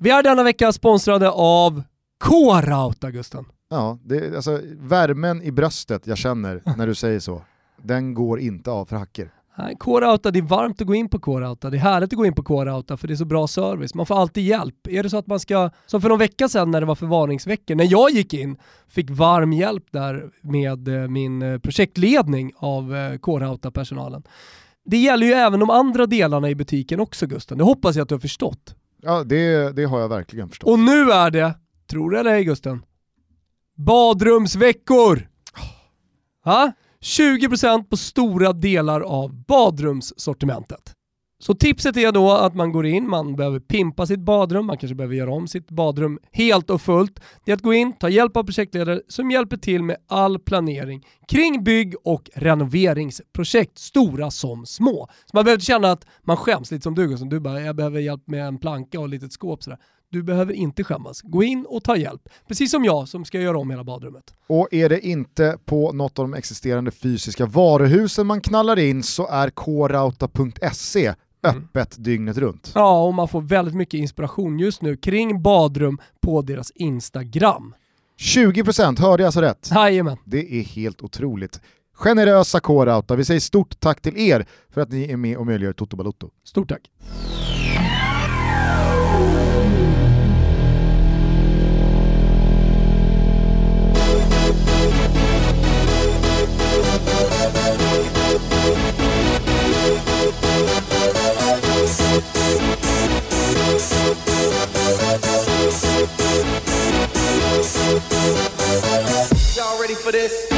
Vi är denna vecka sponsrade av K-Rauta, Gusten. Ja, det, alltså, värmen i bröstet jag känner när du säger så, den går inte av för hacker. K-Rauta, det är varmt att gå in på K-Rauta. Det är härligt att gå in på K-Rauta för det är så bra service. Man får alltid hjälp. Är det så att man ska, som för någon vecka sedan när det var förvarningsveckor, när jag gick in, fick varm hjälp där med eh, min eh, projektledning av eh, K-Rauta-personalen. Det gäller ju även de andra delarna i butiken också Gusten, det hoppas jag att du har förstått. Ja, det, det har jag verkligen förstått. Och nu är det, tror du eller ej Gusten, badrumsveckor! Ha? 20% på stora delar av badrumssortimentet. Så tipset är då att man går in, man behöver pimpa sitt badrum, man kanske behöver göra om sitt badrum helt och fullt. Det är att gå in, ta hjälp av projektledare som hjälper till med all planering kring bygg och renoveringsprojekt, stora som små. Så man behöver inte känna att man skäms, lite som du som du bara, jag behöver hjälp med en planka och ett litet skåp sådär. Du behöver inte skämmas. Gå in och ta hjälp. Precis som jag som ska göra om hela badrummet. Och är det inte på något av de existerande fysiska varuhusen man knallar in så är krauta.se öppet mm. dygnet runt. Ja, och man får väldigt mycket inspiration just nu kring badrum på deras Instagram. 20% hörde jag alltså rätt? Jajamän. Det är helt otroligt. Generösa K-Rauta, vi säger stort tack till er för att ni är med och möjliggör Toto Balotto. Stort tack. Y'all ready for this?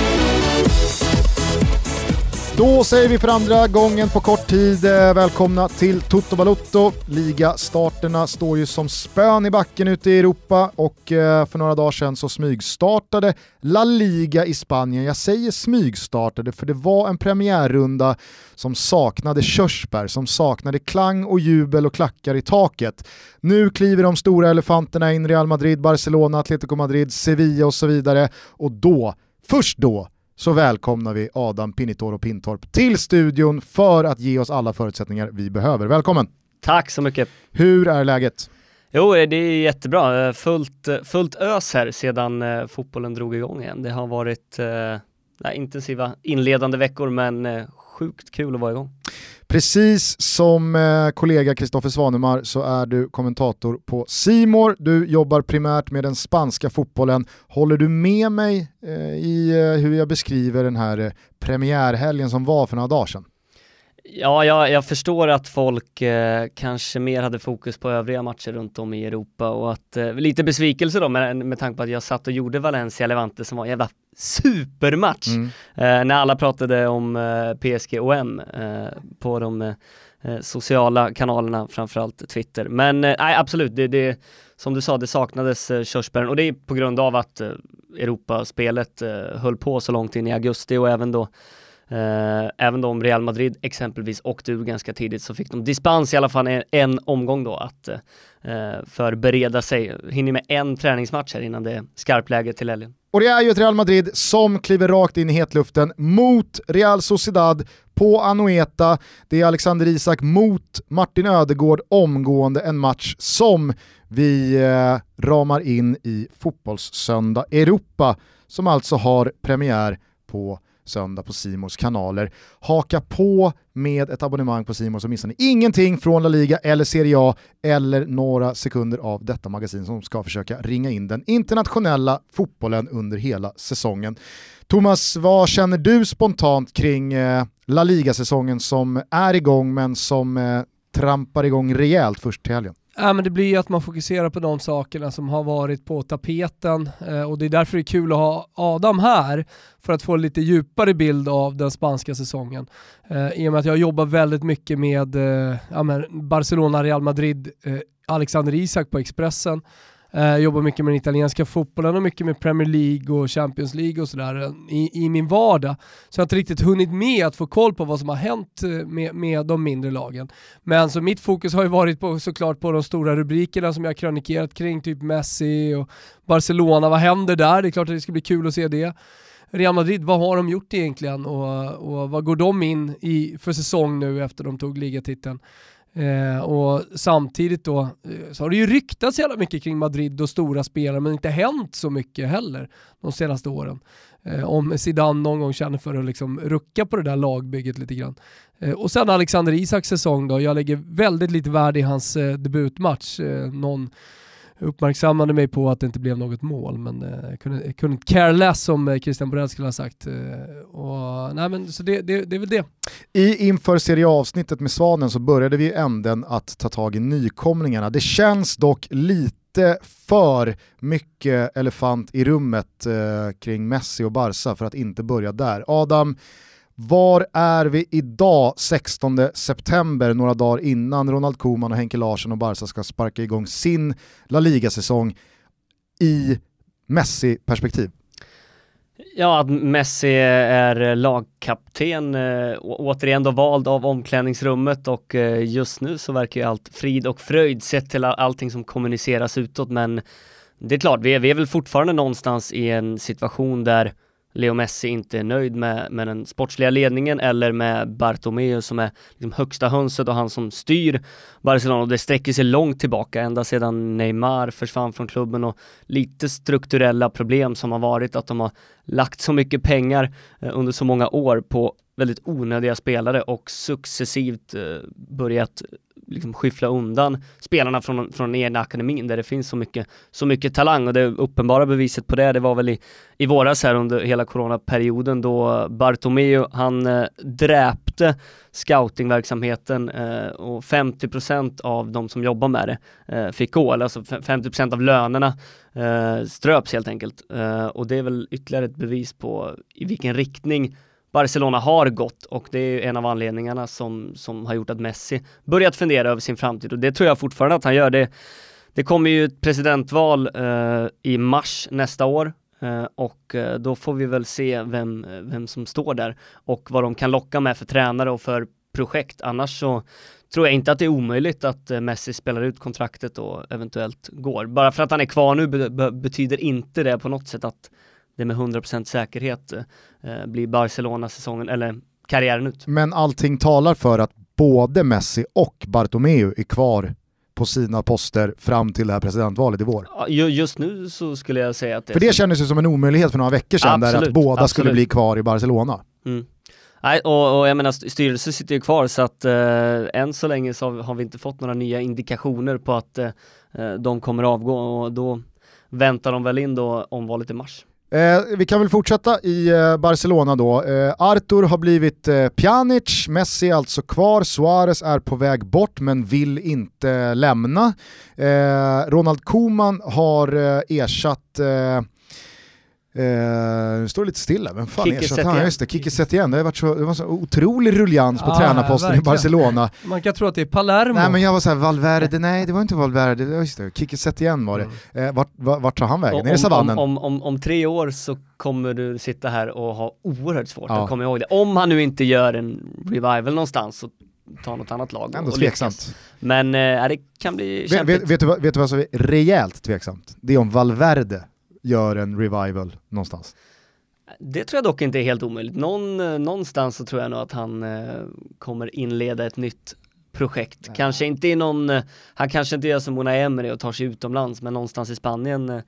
Då säger vi för andra gången på kort tid eh, välkomna till Toto Balotto. Ligastarterna står ju som spön i backen ute i Europa och eh, för några dagar sedan så smygstartade La Liga i Spanien. Jag säger smygstartade för det var en premiärrunda som saknade körsbär, som saknade klang och jubel och klackar i taket. Nu kliver de stora elefanterna in, Real Madrid, Barcelona, Atletico Madrid, Sevilla och så vidare och då, först då, så välkomnar vi Adam Pinitoro Pintorp till studion för att ge oss alla förutsättningar vi behöver. Välkommen! Tack så mycket! Hur är läget? Jo, det är jättebra. Fullt, fullt ös här sedan eh, fotbollen drog igång igen. Det har varit eh, intensiva inledande veckor men eh, sjukt kul att vara igång. Precis som eh, kollega Kristoffer Svanemar så är du kommentator på Simor. Du jobbar primärt med den spanska fotbollen. Håller du med mig eh, i eh, hur jag beskriver den här eh, premiärhelgen som var för några dagar sedan? Ja, jag, jag förstår att folk eh, kanske mer hade fokus på övriga matcher runt om i Europa och att eh, lite besvikelse då med, med tanke på att jag satt och gjorde Valencia Levante som var en jävla supermatch. Mm. Eh, när alla pratade om eh, PSG och M eh, på de eh, sociala kanalerna, framförallt Twitter. Men nej, absolut, det, det, som du sa, det saknades eh, körsbären och det är på grund av att eh, Europaspelet höll på så långt in i augusti och även då Eh, även om Real Madrid exempelvis åkte ur ganska tidigt så fick de dispens i alla fall en, en omgång då att eh, förbereda sig. Hinner med en träningsmatch här innan det är skarpläge till helgen. Och det är ju ett Real Madrid som kliver rakt in i hetluften mot Real Sociedad på Anoeta. Det är Alexander Isak mot Martin Ödegård omgående en match som vi eh, ramar in i Fotbollssöndag Europa som alltså har premiär på söndag på Simors kanaler. Haka på med ett abonnemang på Simor så missar ni ingenting från La Liga eller Serie A eller några sekunder av detta magasin som ska försöka ringa in den internationella fotbollen under hela säsongen. Thomas, vad känner du spontant kring eh, La Liga-säsongen som är igång men som eh, trampar igång rejält först till helgen? Ja, men det blir ju att man fokuserar på de sakerna som har varit på tapeten eh, och det är därför det är kul att ha Adam här för att få en lite djupare bild av den spanska säsongen. Eh, I och med att jag jobbar väldigt mycket med eh, ja, Barcelona, Real Madrid, Alexander Isak på Expressen Eh, jobbar mycket med den italienska fotbollen och mycket med Premier League och Champions League och sådär eh, i, i min vardag. Så jag har inte riktigt hunnit med att få koll på vad som har hänt eh, med, med de mindre lagen. Men så mitt fokus har ju varit på, såklart på de stora rubrikerna som jag har krönikerat kring, typ Messi och Barcelona. Vad händer där? Det är klart att det ska bli kul att se det. Real Madrid, vad har de gjort egentligen och, och vad går de in i för säsong nu efter de tog ligatiteln? Eh, och samtidigt då eh, så har det ju ryktats jävla mycket kring Madrid och stora spelare men inte hänt så mycket heller de senaste åren. Eh, om Zidane någon gång känner för att liksom rucka på det där lagbygget lite grann. Eh, och sen Alexander Isaks säsong då, jag lägger väldigt lite värde i hans eh, debutmatch. Eh, någon uppmärksammade mig på att det inte blev något mål, men eh, kunde, kunde care less som eh, Christian Borell skulle ha sagt. Eh, och, nej, men, så det, det, det är väl det. I inför Serie A-avsnittet med Svanen så började vi änden att ta tag i nykomlingarna. Det känns dock lite för mycket elefant i rummet eh, kring Messi och Barca för att inte börja där. Adam, var är vi idag 16 september, några dagar innan Ronald Koeman och Henke Larsson och Barca ska sparka igång sin La Liga-säsong i Messi-perspektiv? Ja, att Messi är lagkapten, eh, återigen då vald av omklädningsrummet och eh, just nu så verkar ju allt frid och fröjd sett till allting som kommuniceras utåt men det är klart, vi är, vi är väl fortfarande någonstans i en situation där Leo Messi inte är nöjd med, med den sportsliga ledningen eller med Bartomeu som är liksom högsta hönset och han som styr Barcelona. Och det sträcker sig långt tillbaka ända sedan Neymar försvann från klubben och lite strukturella problem som har varit att de har lagt så mycket pengar eh, under så många år på väldigt onödiga spelare och successivt eh, börjat liksom skyffla undan spelarna från, från den egna akademin där det finns så mycket, så mycket talang och det uppenbara beviset på det, det var väl i, i våras här under hela coronaperioden då Bartomeu, han eh, dräpte scoutingverksamheten eh, och 50% av de som jobbar med det eh, fick gå, alltså 50% av lönerna eh, ströps helt enkelt. Eh, och det är väl ytterligare ett bevis på i vilken riktning Barcelona har gått och det är en av anledningarna som, som har gjort att Messi börjat fundera över sin framtid och det tror jag fortfarande att han gör. Det, det kommer ju ett presidentval eh, i mars nästa år eh, och eh, då får vi väl se vem, vem som står där och vad de kan locka med för tränare och för projekt. Annars så tror jag inte att det är omöjligt att eh, Messi spelar ut kontraktet och eventuellt går. Bara för att han är kvar nu betyder inte det på något sätt att det med 100% säkerhet eh, blir Barcelona-säsongen, eller karriären ut. Men allting talar för att både Messi och Bartomeu är kvar på sina poster fram till det här presidentvalet i vår. just nu så skulle jag säga att det För det kändes ju som en omöjlighet för några veckor sedan, absolut, där att båda absolut. skulle bli kvar i Barcelona. Mm. Nej, och, och, jag menar styrelsen sitter ju kvar så att eh, än så länge så har vi inte fått några nya indikationer på att eh, de kommer avgå och då väntar de väl in då omvalet i mars. Eh, vi kan väl fortsätta i eh, Barcelona då. Eh, Artur har blivit eh, Pjanic, Messi är alltså kvar, Suarez är på väg bort men vill inte lämna. Eh, Ronald Koeman har eh, eh ersatt eh, nu står det lite stilla, vem fan Kike ersatte han? Just det, Kike Setien. Det, har varit så, det var så otrolig rullians på ah, tränarposten verkligen. i Barcelona. Man kan tro att det är Palermo. Nej men jag var såhär, Valverde, nej det var inte Valverde, just det, Kike Setien var det. Mm. Uh, vart, vart, tar han vägen? Om, är det savannen? Om, om, om, om, tre år så kommer du sitta här och ha oerhört svårt ja. att komma ihåg det. Om han nu inte gör en revival någonstans så ta något annat lag Ändå tveksamt. Men äh, det kan bli vet, vet, vet, du vad, vet du vad som är rejält tveksamt? Det är om Valverde gör en revival någonstans? Det tror jag dock inte är helt omöjligt. Någon, eh, någonstans så tror jag nog att han eh, kommer inleda ett nytt projekt. Nej. Kanske inte i någon, eh, han kanske inte gör som Unai Emery och tar sig utomlands, men någonstans i Spanien eh,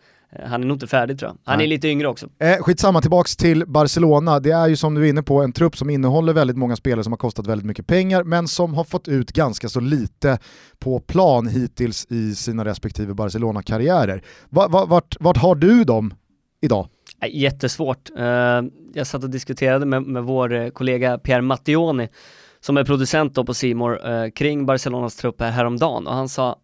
han är nog inte färdig tror jag. Han Nej. är lite yngre också. Eh, skitsamma, tillbaks till Barcelona. Det är ju som du är inne på en trupp som innehåller väldigt många spelare som har kostat väldigt mycket pengar, men som har fått ut ganska så lite på plan hittills i sina respektive Barcelona-karriärer. Vart, vart har du dem idag? Jättesvårt. Jag satt och diskuterade med, med vår kollega Pierre Mattioni som är producent då på Simor eh, kring Barcelonas trupp här häromdagen och han sa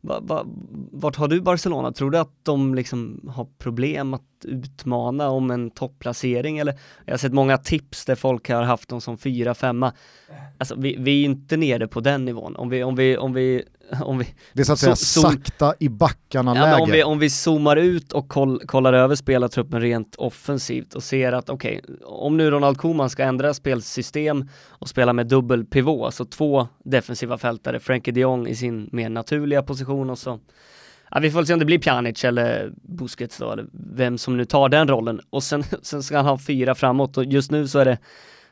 va, va, vart har du Barcelona? Tror du att de liksom har problem att utmana om en topplacering eller? Jag har sett många tips där folk har haft dem som fyra, femma. Alltså vi, vi är inte nere på den nivån. Om vi, om vi, om vi om vi... Det är så att säga so sakta i backarna ja, läge. Om vi, om vi zoomar ut och koll, kollar över spelartruppen rent offensivt och ser att okej, okay, om nu Ronald Koeman ska ändra spelsystem och spela med dubbel pivot, alltså två defensiva fältare, Frankie de Jong i sin mer naturliga position och så Ja, vi får se om det blir Pjanic eller Busquets då, eller vem som nu tar den rollen. Och sen, sen ska han ha fyra framåt och just nu så är det,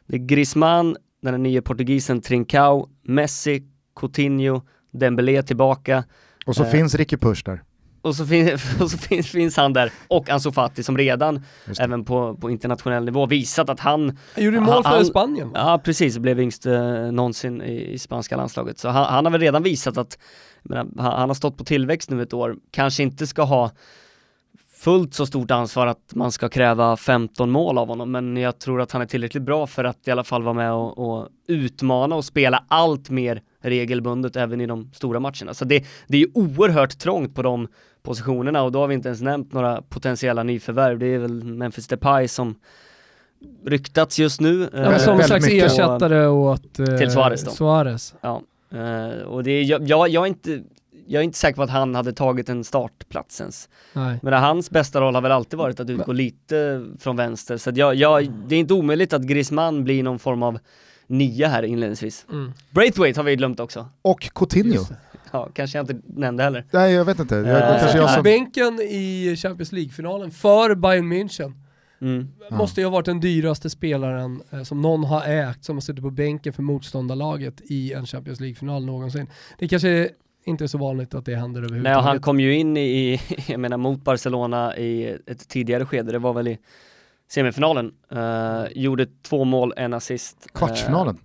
det är Griezmann, den nya portugisen Trincao, Messi, Coutinho, Dembélé tillbaka. Och så Eh. finns Ricky Push där. Och så, fin och så finns, finns han där, och Ansu Fati som redan, även på, på internationell nivå, visat att han, Han gjorde mål för Han- Spanien. ja precis, blev yngst eh, någonsin i, i spanska landslaget. Så han, han har väl redan visat att, menar, han, han har stått på tillväxt nu ett år, kanske inte ska ha fullt så stort ansvar att man ska kräva 15 mål av honom, men jag tror att han är tillräckligt bra för att i alla fall vara med och, och utmana och spela allt mer regelbundet även i de stora matcherna. Så det, det är oerhört trångt på de positionerna och då har vi inte ens nämnt några potentiella nyförvärv. Det är väl Memphis Depay som ryktats just nu. Ja, men Eh, som en väldigt slags ersättare åt eh, Till Suarez då. Suarez. Ja, eh, och det är, jag, jag, jag, är inte, jag är inte säker på att han hade tagit en startplats ens. Nej. Men hans bästa roll har väl alltid varit att utgå lite från vänster, så att jag, jag, det är inte omöjligt att Griezmann blir någon form av nia här inledningsvis. Mm. Braithwaite har vi glömt också. Och Coutinho. Ja, kanske jag inte nämnde heller. Nej jag vet inte, jag, Eh, kanske jag som... bänken i Champions League-finalen för Bayern München Mm. Måste ju ha varit den dyraste spelaren eh, som någon har ägt som har suttit på bänken för motståndarlaget i en Champions League-final någonsin. Det kanske inte är så vanligt att det händer Nej, överhuvudtaget. och han kom ju in i, jag menar mot Barcelona i ett tidigare skede, det var väl i semifinalen. Eh, gjorde två mål, en assist. Eh, Kvartsfinalen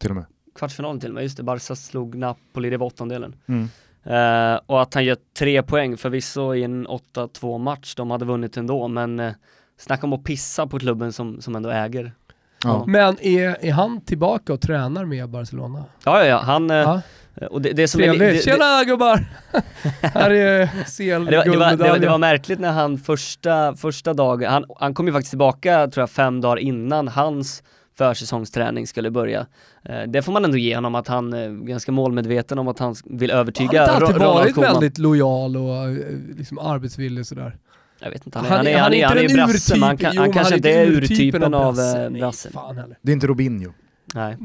till och med. kvartsfinalen till och med, just det. Barca slog Napoli, det var åttondelen. Mm. Eh, och att han gör tre poäng, förvisso i en 8-2 match, de hade vunnit ändå, men uh, snacka om att pissa på klubben som, som ändå äger. Ja. Men är, är han tillbaka och tränar med Barcelona? Ja, ja, ja, han, eh, Ja. och det, det som är, det, Trevligt. det, Tjena gubbar! Här är det, var, det, var, det, var, det var märkligt när han första, första dagen, han, han kom ju faktiskt tillbaka tror jag fem dagar innan hans försäsongsträning skulle börja. Eh, det får man ändå ge honom att han är ganska målmedveten om att han vill övertyga Han har alltid Ronald varit väldigt lojal och eh, liksom arbetsvillig sådär. Jag vet inte, han är, Han, han är, är, han är han är den brasse, men han, urtypen, kan, jo, han kanske är inte är urtypen urtypen av brasse. eh, brasse. Det är inte Robinho. Nej.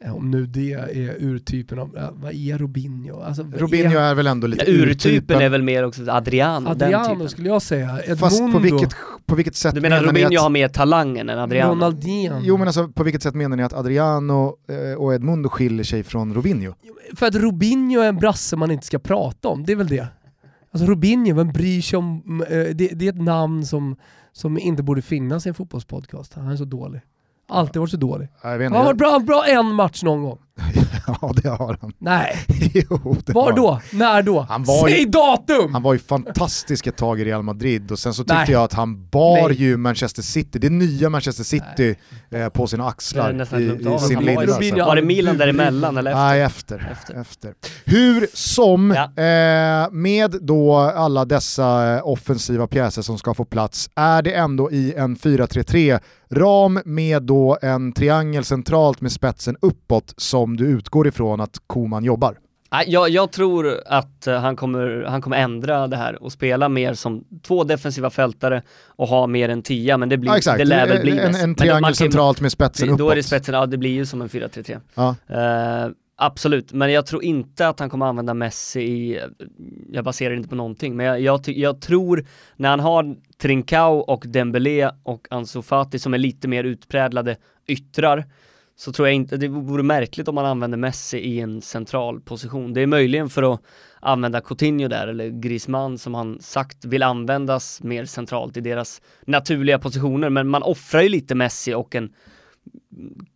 Eh, Om nu det är urtypen av, ja, vad är Robinho? Alltså, vad Robinho är är väl ändå Ja, lite urtypen är väl mer också Adriano, den Adriano typen. skulle jag säga. Edmundo. Fast på vilket, på vilket sätt Du menar ni Robinho att, har mer talangen än Adriano? Ronaldinho. Jo men alltså på vilket sätt menar ni att Adriano eh, och Edmundo skiljer sig från Robinho? För att Robinho är en brasse man inte ska prata om, det är väl det. Alltså Robinho, vem bryr sig om... eh, Det, det är ett namn som, som inte borde finnas i en fotbollspodcast. Han är så dålig. Alltid varit så dålig. Han har varit bra, bra en match någon gång. Ja det har han. Nej, jo, det var har han. då? När då? Han var ju- Säg datum! Han var ju fantastisk ett tag i Real Madrid och sen så tyckte Nej. jag att han bar Nej. ju Manchester City, det nya Manchester City eh, på sina axlar i, i sin var alltså. Var det Milan däremellan eller efter? Nej, efter. Efter. efter. Hur som, Ja. eh, med då alla dessa eh, offensiva pjäser som ska få plats, är det ändå i en 4-3-3 ram med då en triangel centralt med spetsen uppåt som du utgår ifrån att Koman jobbar. Jag, jag tror att eh, han kommer, han kommer ändra det här och spela mer som två defensiva fältare och ha mer än tia, men det, blir, Ja, exakt, det lär väl bli en, en triangel kan centralt med spetsen uppåt. Då är det spetsen, ja det blir ju som en 4-3-3. Ja. Eh, absolut, men jag tror inte att han kommer använda Messi i, jag baserar inte på någonting, men jag, jag, jag tror när han har Trincao och Dembélé och Ansu Fati som är lite mer utpräglade yttrar, så tror jag inte, det vore märkligt om man använder Messi i en central position. Det är möjligen för att använda Coutinho där, eller Griezmann som han sagt vill användas mer centralt i deras naturliga positioner, men man offrar ju lite Messi och en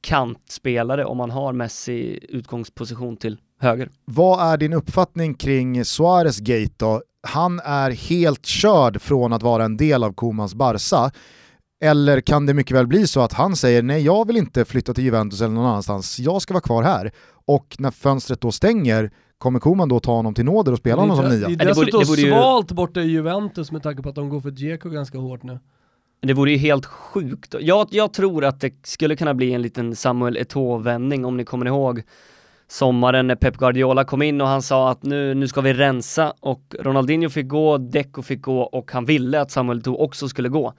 kantspelare om man har Messi utgångsposition till höger. Vad är din uppfattning kring Suarez Gate då? Han är helt körd från att vara en del av Komans Barca. Eller kan det mycket väl bli så att han säger nej jag vill inte flytta till Juventus eller någon annanstans, jag ska vara kvar här. Och när fönstret då stänger, kommer Koman då ta honom till nåder och spela honom som nia? Det är det borde- dessutom det borde ju- svalt borta i Juventus med tanke på att de går för Dzeko ganska hårt nu. Det vore ju helt sjukt. Jag, jag tror att det skulle kunna bli en liten Samuel Eto'o-vändning om ni kommer ihåg sommaren när Pep Guardiola kom in och han sa att nu, nu ska vi rensa och Ronaldinho fick gå, Deco fick gå och han ville att Samuel Eto'o också skulle gå.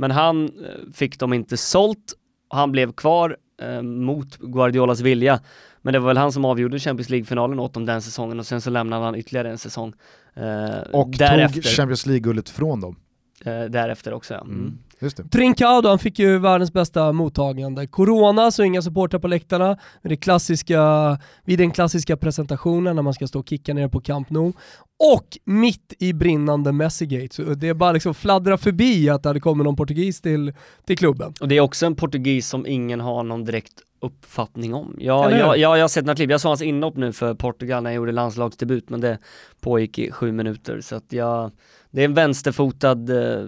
Men han eh, fick dem inte sålt han blev kvar eh, mot Guardiolas vilja. Men det var väl han som avgjorde Champions League-finalen åt dem den säsongen och sen så lämnade han ytterligare en säsong. Eh, Och därefter. tog Champions League-guldet från dem. Eh, därefter också. Mm. Mm. Just det. Trincao då, han fick ju världens bästa mottagande. Corona, så inga supportrar på läktarna. Det klassiska, vid den klassiska presentationen när man ska stå och kicka ner på Camp Nou. Och mitt i brinnande Messigate. Så det är bara liksom fladdra förbi att det hade kommit någon portugis till, till klubben. Och det är också en portugis som ingen har någon direkt uppfattning om. Jag, jag, jag, jag har sett några klipp, jag såg hans inhopp nu för Portugal när jag gjorde landslagsdebut men det pågick i sju minuter så att jag, det är en vänsterfotad eh,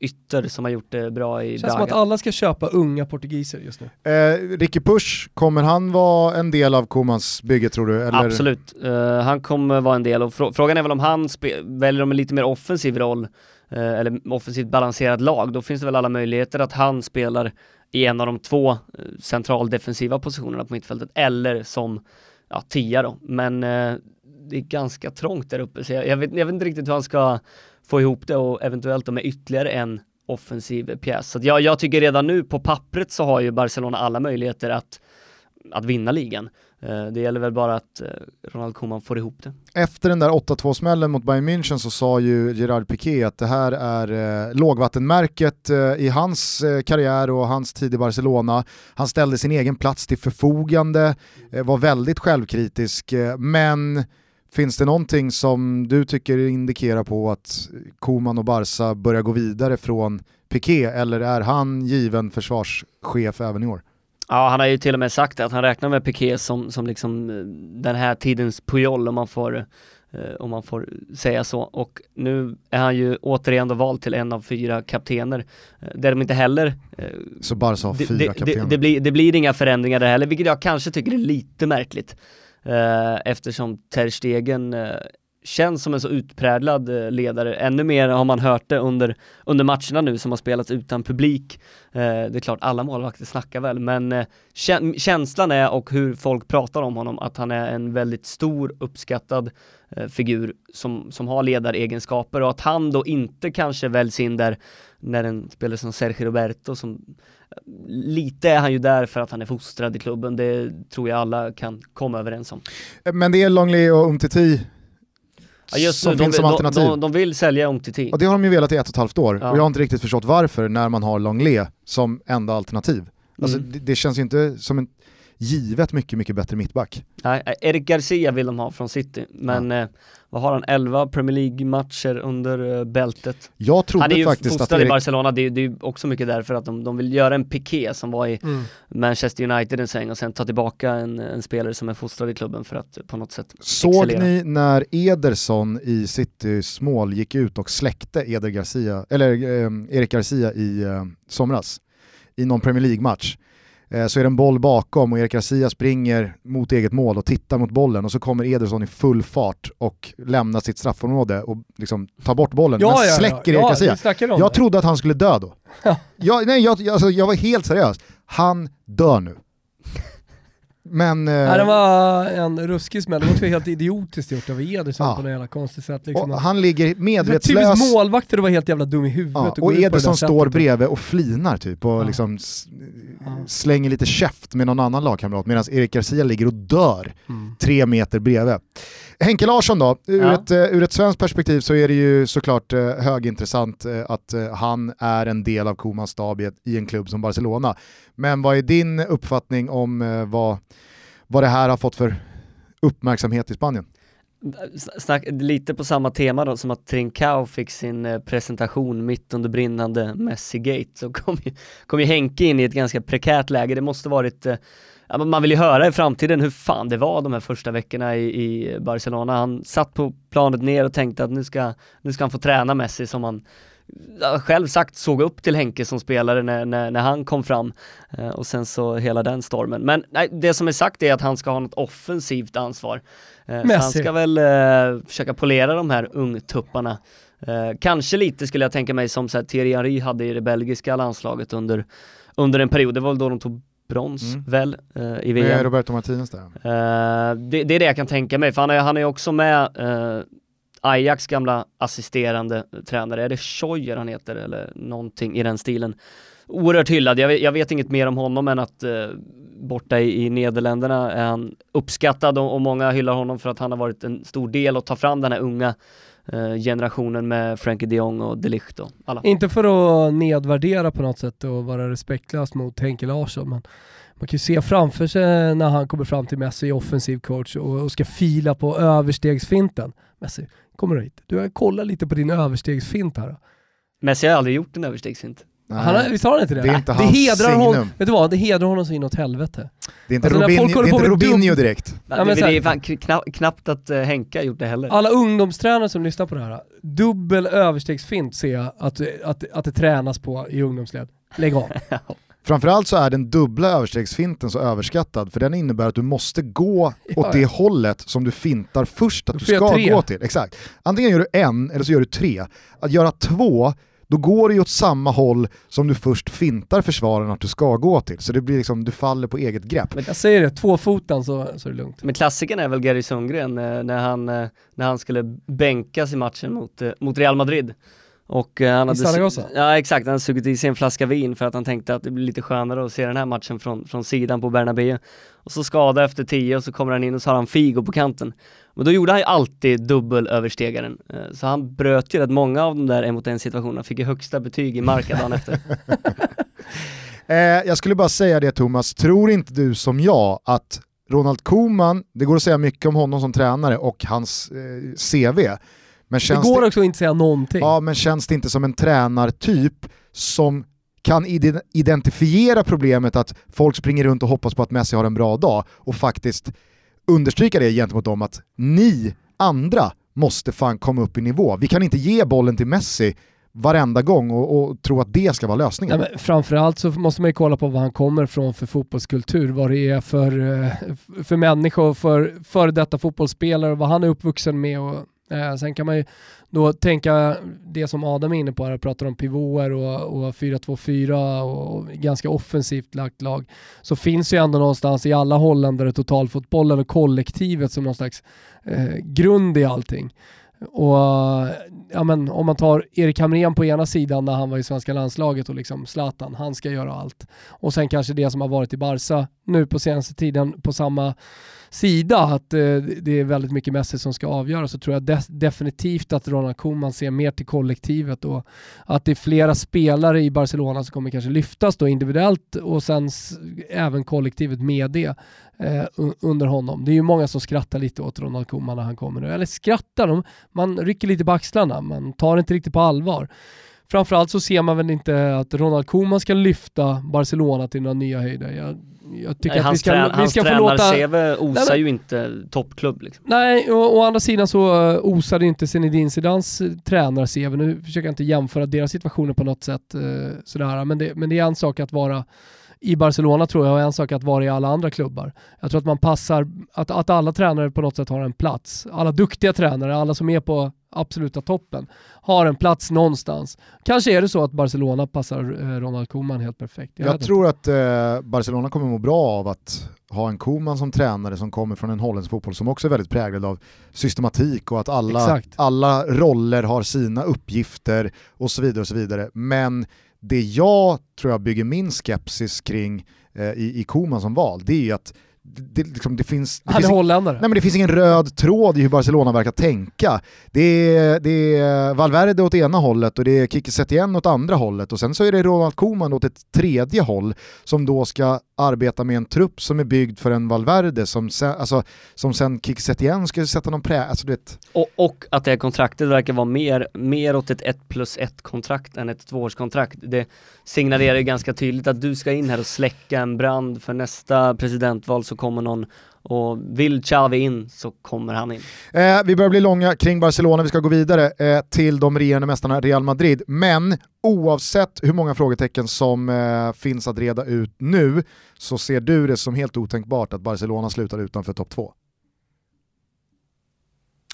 ytter som har gjort det bra i Det känns som att Braga. alla ska köpa unga portugiser just nu. Eh, Ricky Push, kommer han vara en del av Komans bygge tror du? Eller? Absolut, Eh, han kommer vara en del och frå- frågan är väl om han väljer om en lite mer offensiv roll eh, eller offensivt balanserat lag, då finns det väl alla möjligheter att han spelar i en av de två eh, centraldefensiva positionerna på mittfältet eller som ja, tia då. Men eh, det är ganska trångt där uppe så jag, jag, vet, jag vet inte riktigt hur han ska få ihop det och eventuellt med ytterligare en offensiv pjäs. Så att jag, jag tycker redan nu på pappret så har ju Barcelona alla möjligheter att, att vinna ligan. Eh, det gäller väl bara att eh, Ronald Koeman får ihop det. Efter den där 8-2-smällen mot Bayern München så sa ju Gerard Piqué att det här är eh, lågvattenmärket eh, i hans eh, karriär och hans tid i Barcelona. Han ställde sin egen plats till förfogande, eh, var väldigt självkritisk, eh, men finns det någonting som du tycker indikerar på att Koeman och Barca börjar gå vidare från Piqué eller är han given försvarschef även i år? Ja, han har ju till och med sagt att han räknar med Piqué som, som liksom eh, den här tidens Puyol om man får eh, om man får säga så. Och nu är han ju återigen då vald till en av fyra kaptener. Eh, Där de inte heller Så Barca har det, fyra det, kaptener. det, det, blir, det blir inga förändringar där heller, vilket jag kanske tycker är lite märkligt. Eh, eftersom Ter Stegen eh, känns som en så utpräglad eh, ledare. Ännu mer har man hört det under, under matcherna nu som har spelats utan publik. Eh, det är klart, alla målvakter snackar väl, men eh, känslan är och hur folk pratar om honom att han är en väldigt stor uppskattad eh, figur som, som har ledaregenskaper och att han då inte kanske väljs in där när en spelare som Sergio Roberto som eh, lite är han ju där för att han är fostrad i klubben, det tror jag alla kan komma överens om. Men det är Longley och Umtiti Ja, just som de, finns som de, alternativ. de, de vill sälja Umtiti. Och det har de ju velat i ett och ett halvt år. Ja. Och jag har inte riktigt förstått varför när man har Longley som enda alternativ. Alltså, Mm. det, det känns ju inte som en givet mycket, mycket bättre mittback. Nej, eh, Eric Garcia vill de ha från City, men eh, vad har han, 11 Premier League-matcher under eh, bältet. Jag Han är trodde ju faktiskt att fostrad i Erik, Barcelona, det är, det är ju också mycket därför att de, de vill göra en Piqué som var i Mm. Manchester United en sväng och sen ta tillbaka en, en spelare som är fostrad i klubben för att på något sätt såg excellera. ni när Ederson i Citys mål gick ut och släckte Eder Garcia, eller eh, Erik Garcia i eh, somras i någon Premier League-match? Eh, så är det en boll bakom och Erik Garcia springer mot eget mål och tittar mot bollen och så kommer Ederson i full fart och lämnar sitt straffområde och liksom tar bort bollen men släcker Erik Garcia. Jag trodde att han skulle dö då. jag, nej, jag, alltså, jag var helt seriös. Han dör nu. Men... eh, Nej, det var en ruskig smäll, det var helt idiotiskt gjort av Ederson Ja. på något jävla konstigt sätt. Liksom. och han ligger Det var medvetslös. Typiskt målvakter att vara helt jävla dum i huvudet Ja, och, och Ederson står sättet. bredvid och flinar typ och Ja. liksom Ja. slänger lite käft med någon annan lagkamrat medan Erik Garcia ligger och dör Mm. tre meter bredvid. Henke Larsson då, ur, Ja. ett, eh, ur ett svenskt perspektiv så är det ju såklart eh, högintressant eh, att han är en del av Komans stab i, en klubb som Barcelona. Men vad är din uppfattning om vad, vad det här har fått för uppmärksamhet i Spanien? Snack, lite på samma tema då som att Trincao fick sin presentation mitt under brinnande Messi-gate så kom ju, kom ju Henke in i ett ganska prekärt läge. Det måste varit, man vill ju höra i framtiden hur fan det var de här första veckorna i, i Barcelona. Han satt på planet ner och tänkte att nu ska, nu ska han få träna Messi som han själv sagt såg upp till Henke som spelare när, när, när han kom fram eh, och sen så hela den stormen. Men nej, det som är sagt är att han ska ha något offensivt ansvar. Eh, så han ska väl eh, försöka polera de här ungtupparna. Eh, kanske lite skulle jag tänka mig som så här, Thierry Henry hade i det belgiska landslaget under, under en period. Det var väl då de tog brons Mm. väl eh, i Med VM. Roberto Martinez där. Eh, det, det är det jag kan tänka mig, för han är, han är också med eh, Ajax gamla assisterande tränare, är det Scheuer han heter eller någonting i den stilen? Oerhört hyllad, jag vet, jag vet inget mer om honom än att eh, borta i, i Nederländerna är han uppskattad och, och många hyllar honom för att han har varit en stor del att ta fram den här unga generationen med Frankie de Jong och de Ligt och alla. Inte för att nedvärdera på något sätt och vara respektlös mot Henke Larsson, men man kan ju se framför sig när han kommer fram till Messi, offensiv coach, och, ska fila på överstegsfinten. Messi, kommer du hit? Du, kollar lite på din överstegsfint här. Messi har aldrig gjort en överstegsfint. Nej. Han, visst har han inte det? Det är inte det hans hedrar signum. honom, Vet du vad? Det hedrar honom så inåt helvete. Det är inte Alltså, Robinho, det är inte Robinho direkt. Ja, det, är fan kna- knappt att uh, Henka har gjort det heller. Alla ungdomstränare som lyssnar på det här, dubbel överstegsfint ser jag att, att, att det tränas på i ungdomsled. Lägg av. Framförallt så är den dubbla överstegsfinten så överskattad för den innebär att du måste gå Ja, åt det hållet som du fintar först att du ska gå till. Exakt. Antingen gör du en eller så gör du tre. Att göra två, då går du ju åt samma håll som du först fintar försvaren att du ska gå till. Så det blir liksom, du faller på eget grepp. Jag säger det, tvåfotan så, så är det lugnt. Men klassikern är väl Gary Sundgren eh, när, han, eh, när han skulle bänkas i matchen mot, eh, mot Real Madrid. Och han hade, Zaragoza? ja exakt, han hade sugit i sig en flaska vin för att han tänkte att det blir lite skönare att se den här matchen från, från sidan på Bernabéu. Och så skada efter tio och så kommer han in och så har han Figo på kanten. Men då gjorde han ju alltid dubbelöverstegaren. Eh, Så han bröt ju rätt många av de där en mot en situationerna, fick ju högsta betyg i marka dagen efter. Eh, jag skulle bara säga det Thomas, tror inte du som jag att Ronald Koeman, det går att säga mycket om honom som tränare och hans eh, CV, men Det känns går det, också att inte säga någonting. ja, men känns det inte som en tränartyp som kan ide- identifiera problemet att folk springer runt och hoppas på att Messi har en bra dag och faktiskt understryka det gentemot dem att ni andra måste fan komma upp i nivå. Vi kan inte ge bollen till Messi varenda gång och, och tro att det ska vara lösningen. Nej, men framförallt så måste man ju kolla på var han kommer från för fotbollskultur, vad det är för, eh, för människor, för före detta fotbollsspelare, vad han är uppvuxen med. Och, eh, sen kan man ju då tänka det som Adam är inne på, här, pratar om pivoter och, och 4-2-4 och ganska offensivt lagt lag. Så finns ju ändå någonstans i alla holländare totalfotbollen och kollektivet som någon slags eh, grund i allting. Och ja, men, om man tar Erik Hamrén på ena sidan när han var i svenska landslaget och liksom Zlatan, han ska göra allt. Och sen kanske det som har varit i Barca nu på senaste tiden på samma sida, att eh, det är väldigt mycket Messi som ska avgöra, så tror jag de- definitivt att Ronald Koeman ser mer till kollektivet och att det är flera spelare i Barcelona som kommer kanske lyftas då individuellt och sen även kollektivet med det eh, under honom. Det är ju många som skrattar lite åt Ronald Koeman när han kommer nu. Eller skrattar, man rycker lite på axlarna, man tar det inte riktigt på allvar. Framförallt så ser man väl inte att Ronald Koeman ska lyfta Barcelona till några nya höjder. Jag, jag tycker Nej, att vi ska, trän- vi ska få låta... tränar-CV osar men- ju inte toppklubb liksom. Nej, och, å andra sidan så uh, osar inte Zinedine Zidans uh, tränar-CV. Nu försöker jag inte jämföra deras situationer på något sätt, uh, sådär. Men, det, men det är en sak att vara i Barcelona tror jag och en sak att vara i alla andra klubbar. Jag tror att man passar, att, att alla tränare på något sätt har en plats. Alla duktiga tränare, alla som är på absoluta toppen, har en plats någonstans. Kanske är det så att Barcelona passar eh, Ronald Koeman helt perfekt. Jag, vet tror att eh, Barcelona kommer må bra av att ha en Koeman som tränare som kommer från en holländsk fotboll som också är väldigt präglad av systematik och att alla, Exakt. alla roller har sina uppgifter och så vidare. och så vidare. Men det jag tror jag bygger min skepsis kring eh, i, i Koeman som val, det är ju att det, liksom, det finns... Det Han är finns holländare. Nej men det finns ingen röd tråd i hur Barcelona verkar tänka. Det är, det är Valverde åt ena hållet och det är Kike Setien åt andra hållet och sen så är det Ronald Koeman åt ett tredje håll som då ska arbeta med en trupp som är byggd för en Valverde som sen, alltså, som sen Kik Setien ska sätta någon prä... Alltså, du vet, Och, och att det här kontraktet verkar vara mer, mer åt ett 1 plus 1 kontrakt än ett tvåårskontrakt. Det signalerar ju ganska tydligt att du ska in här och släcka en brand för nästa presidentval så kommer någon och vill Xavi in så kommer han in. Eh, vi börjar bli långa kring Barcelona, vi ska gå vidare eh, till de regerande mästarna Real Madrid. Men oavsett hur många frågetecken som eh, finns att reda ut nu så ser du det som helt otänkbart att Barcelona slutar utanför topp två.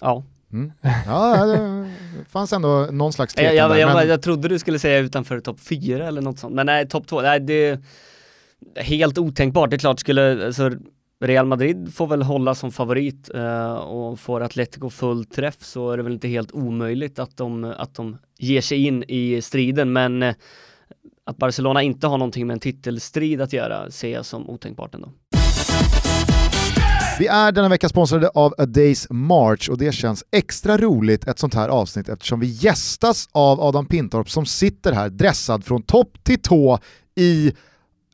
Ja, Mm. Ja, det fanns ändå någon slags tvekan jag, jag, men- jag trodde du skulle säga utanför topp 4 eller något sånt, men nej, topp 2, nej det är helt otänkbart. Det är klart skulle, alltså, Real Madrid får väl hålla som favorit eh, och får Atletico full träff så är det väl inte helt omöjligt att de, att de ger sig in i striden, men eh, att Barcelona inte har någonting med en titelstrid att göra ser jag som otänkbart ändå. Vi är denna vecka sponsrade av A Days March och det känns extra roligt ett sånt här avsnitt eftersom vi gästas av Adam Pintorp som sitter här dressad från topp till tå i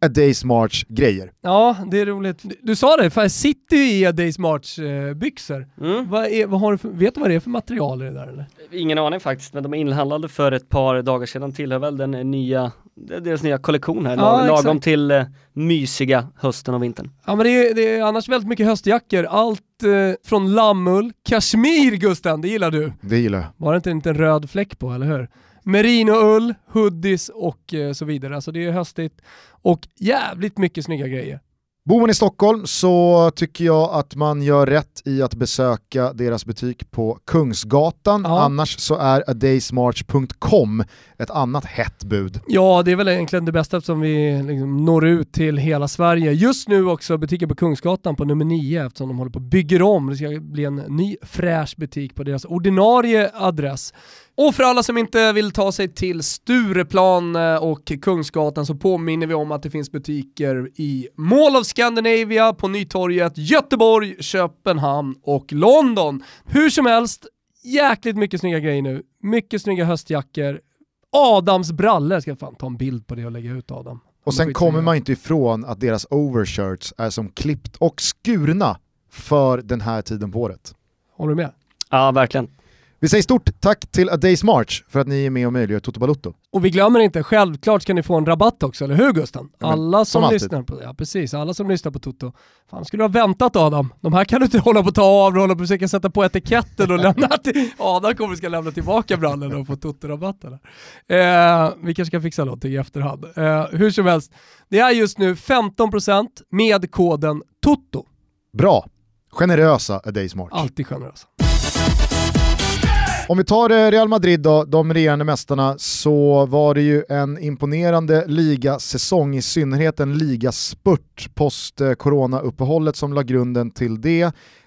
A Days March grejer. Ja, det är roligt. Du sa det, för jag sitter ju i A Days March eh, byxor. Mm. Vad är, vad har du för, vet du vad det är för material i det där eller? Ingen aning faktiskt, men de är inhandlade för ett par dagar sedan, tillhör väl den nya, det är deras nya kollektion här, Ja, lag, lagom exakt. till eh, mysiga hösten och vintern. Ja men det är, det är annars väldigt mycket höstjackor. Allt eh, från lammull, kashmir Gusten, det gillar du. Det gillar jag. Var det inte en liten röd fläck på, eller hur? Merinoull, hoodies och eh, så vidare. Alltså det är höstigt och jävligt mycket snygga grejer. Bor man i Stockholm så tycker jag att man gör rätt i att besöka deras butik på Kungsgatan. Ja. Annars så är adaysmarch.com ett annat hett bud. Ja, det är väl egentligen det bästa eftersom vi liksom når ut till hela Sverige. Just nu också butiken på Kungsgatan på nummer 9 eftersom de håller på och bygger om. Det ska bli en ny fräsch butik på deras ordinarie adress. Och för alla som inte vill ta sig till Stureplan eh, och Kungsgatan så påminner vi om att det finns butiker i Mall of Scandinavia, på Nytorget, Göteborg, Köpenhamn och London. Hur som helst, jäkligt mycket snygga grejer nu. Mycket snygga höstjackor. Adams brallor, jag ska fan ta en bild på det och lägga ut Adam. Och sen kommer man inte ifrån att deras overshirts är som klippt och skurna för den här tiden på året. Håller du med? Ja, verkligen. Vi säger stort tack till A Days March för att ni är med och möjliggör Toto Balutto. Och vi glömmer inte, självklart ska ni få en rabatt också, eller hur Gusten? Ja, Alla som, som lyssnar på, ja precis, alla som lyssnar på Toto. Fan skulle du ha väntat Adam? De här kan du inte hålla på att ta av hålla på att försöka sätta på etiketten och lämna till... Adam kommer ska lämna tillbaka brallorna och få Toto-rabatten. Eh, vi kanske ska fixa någonting i efterhand. Eh, hur som helst, det är just nu 15% med koden TOTO. Bra! Generösa A Days March. Alltid generösa. Om vi tar eh, Real Madrid då, de regerande mästarna, så var det ju en imponerande ligasäsong, i synnerhet en ligaspurt post-corona-uppehållet eh, som la grunden till det.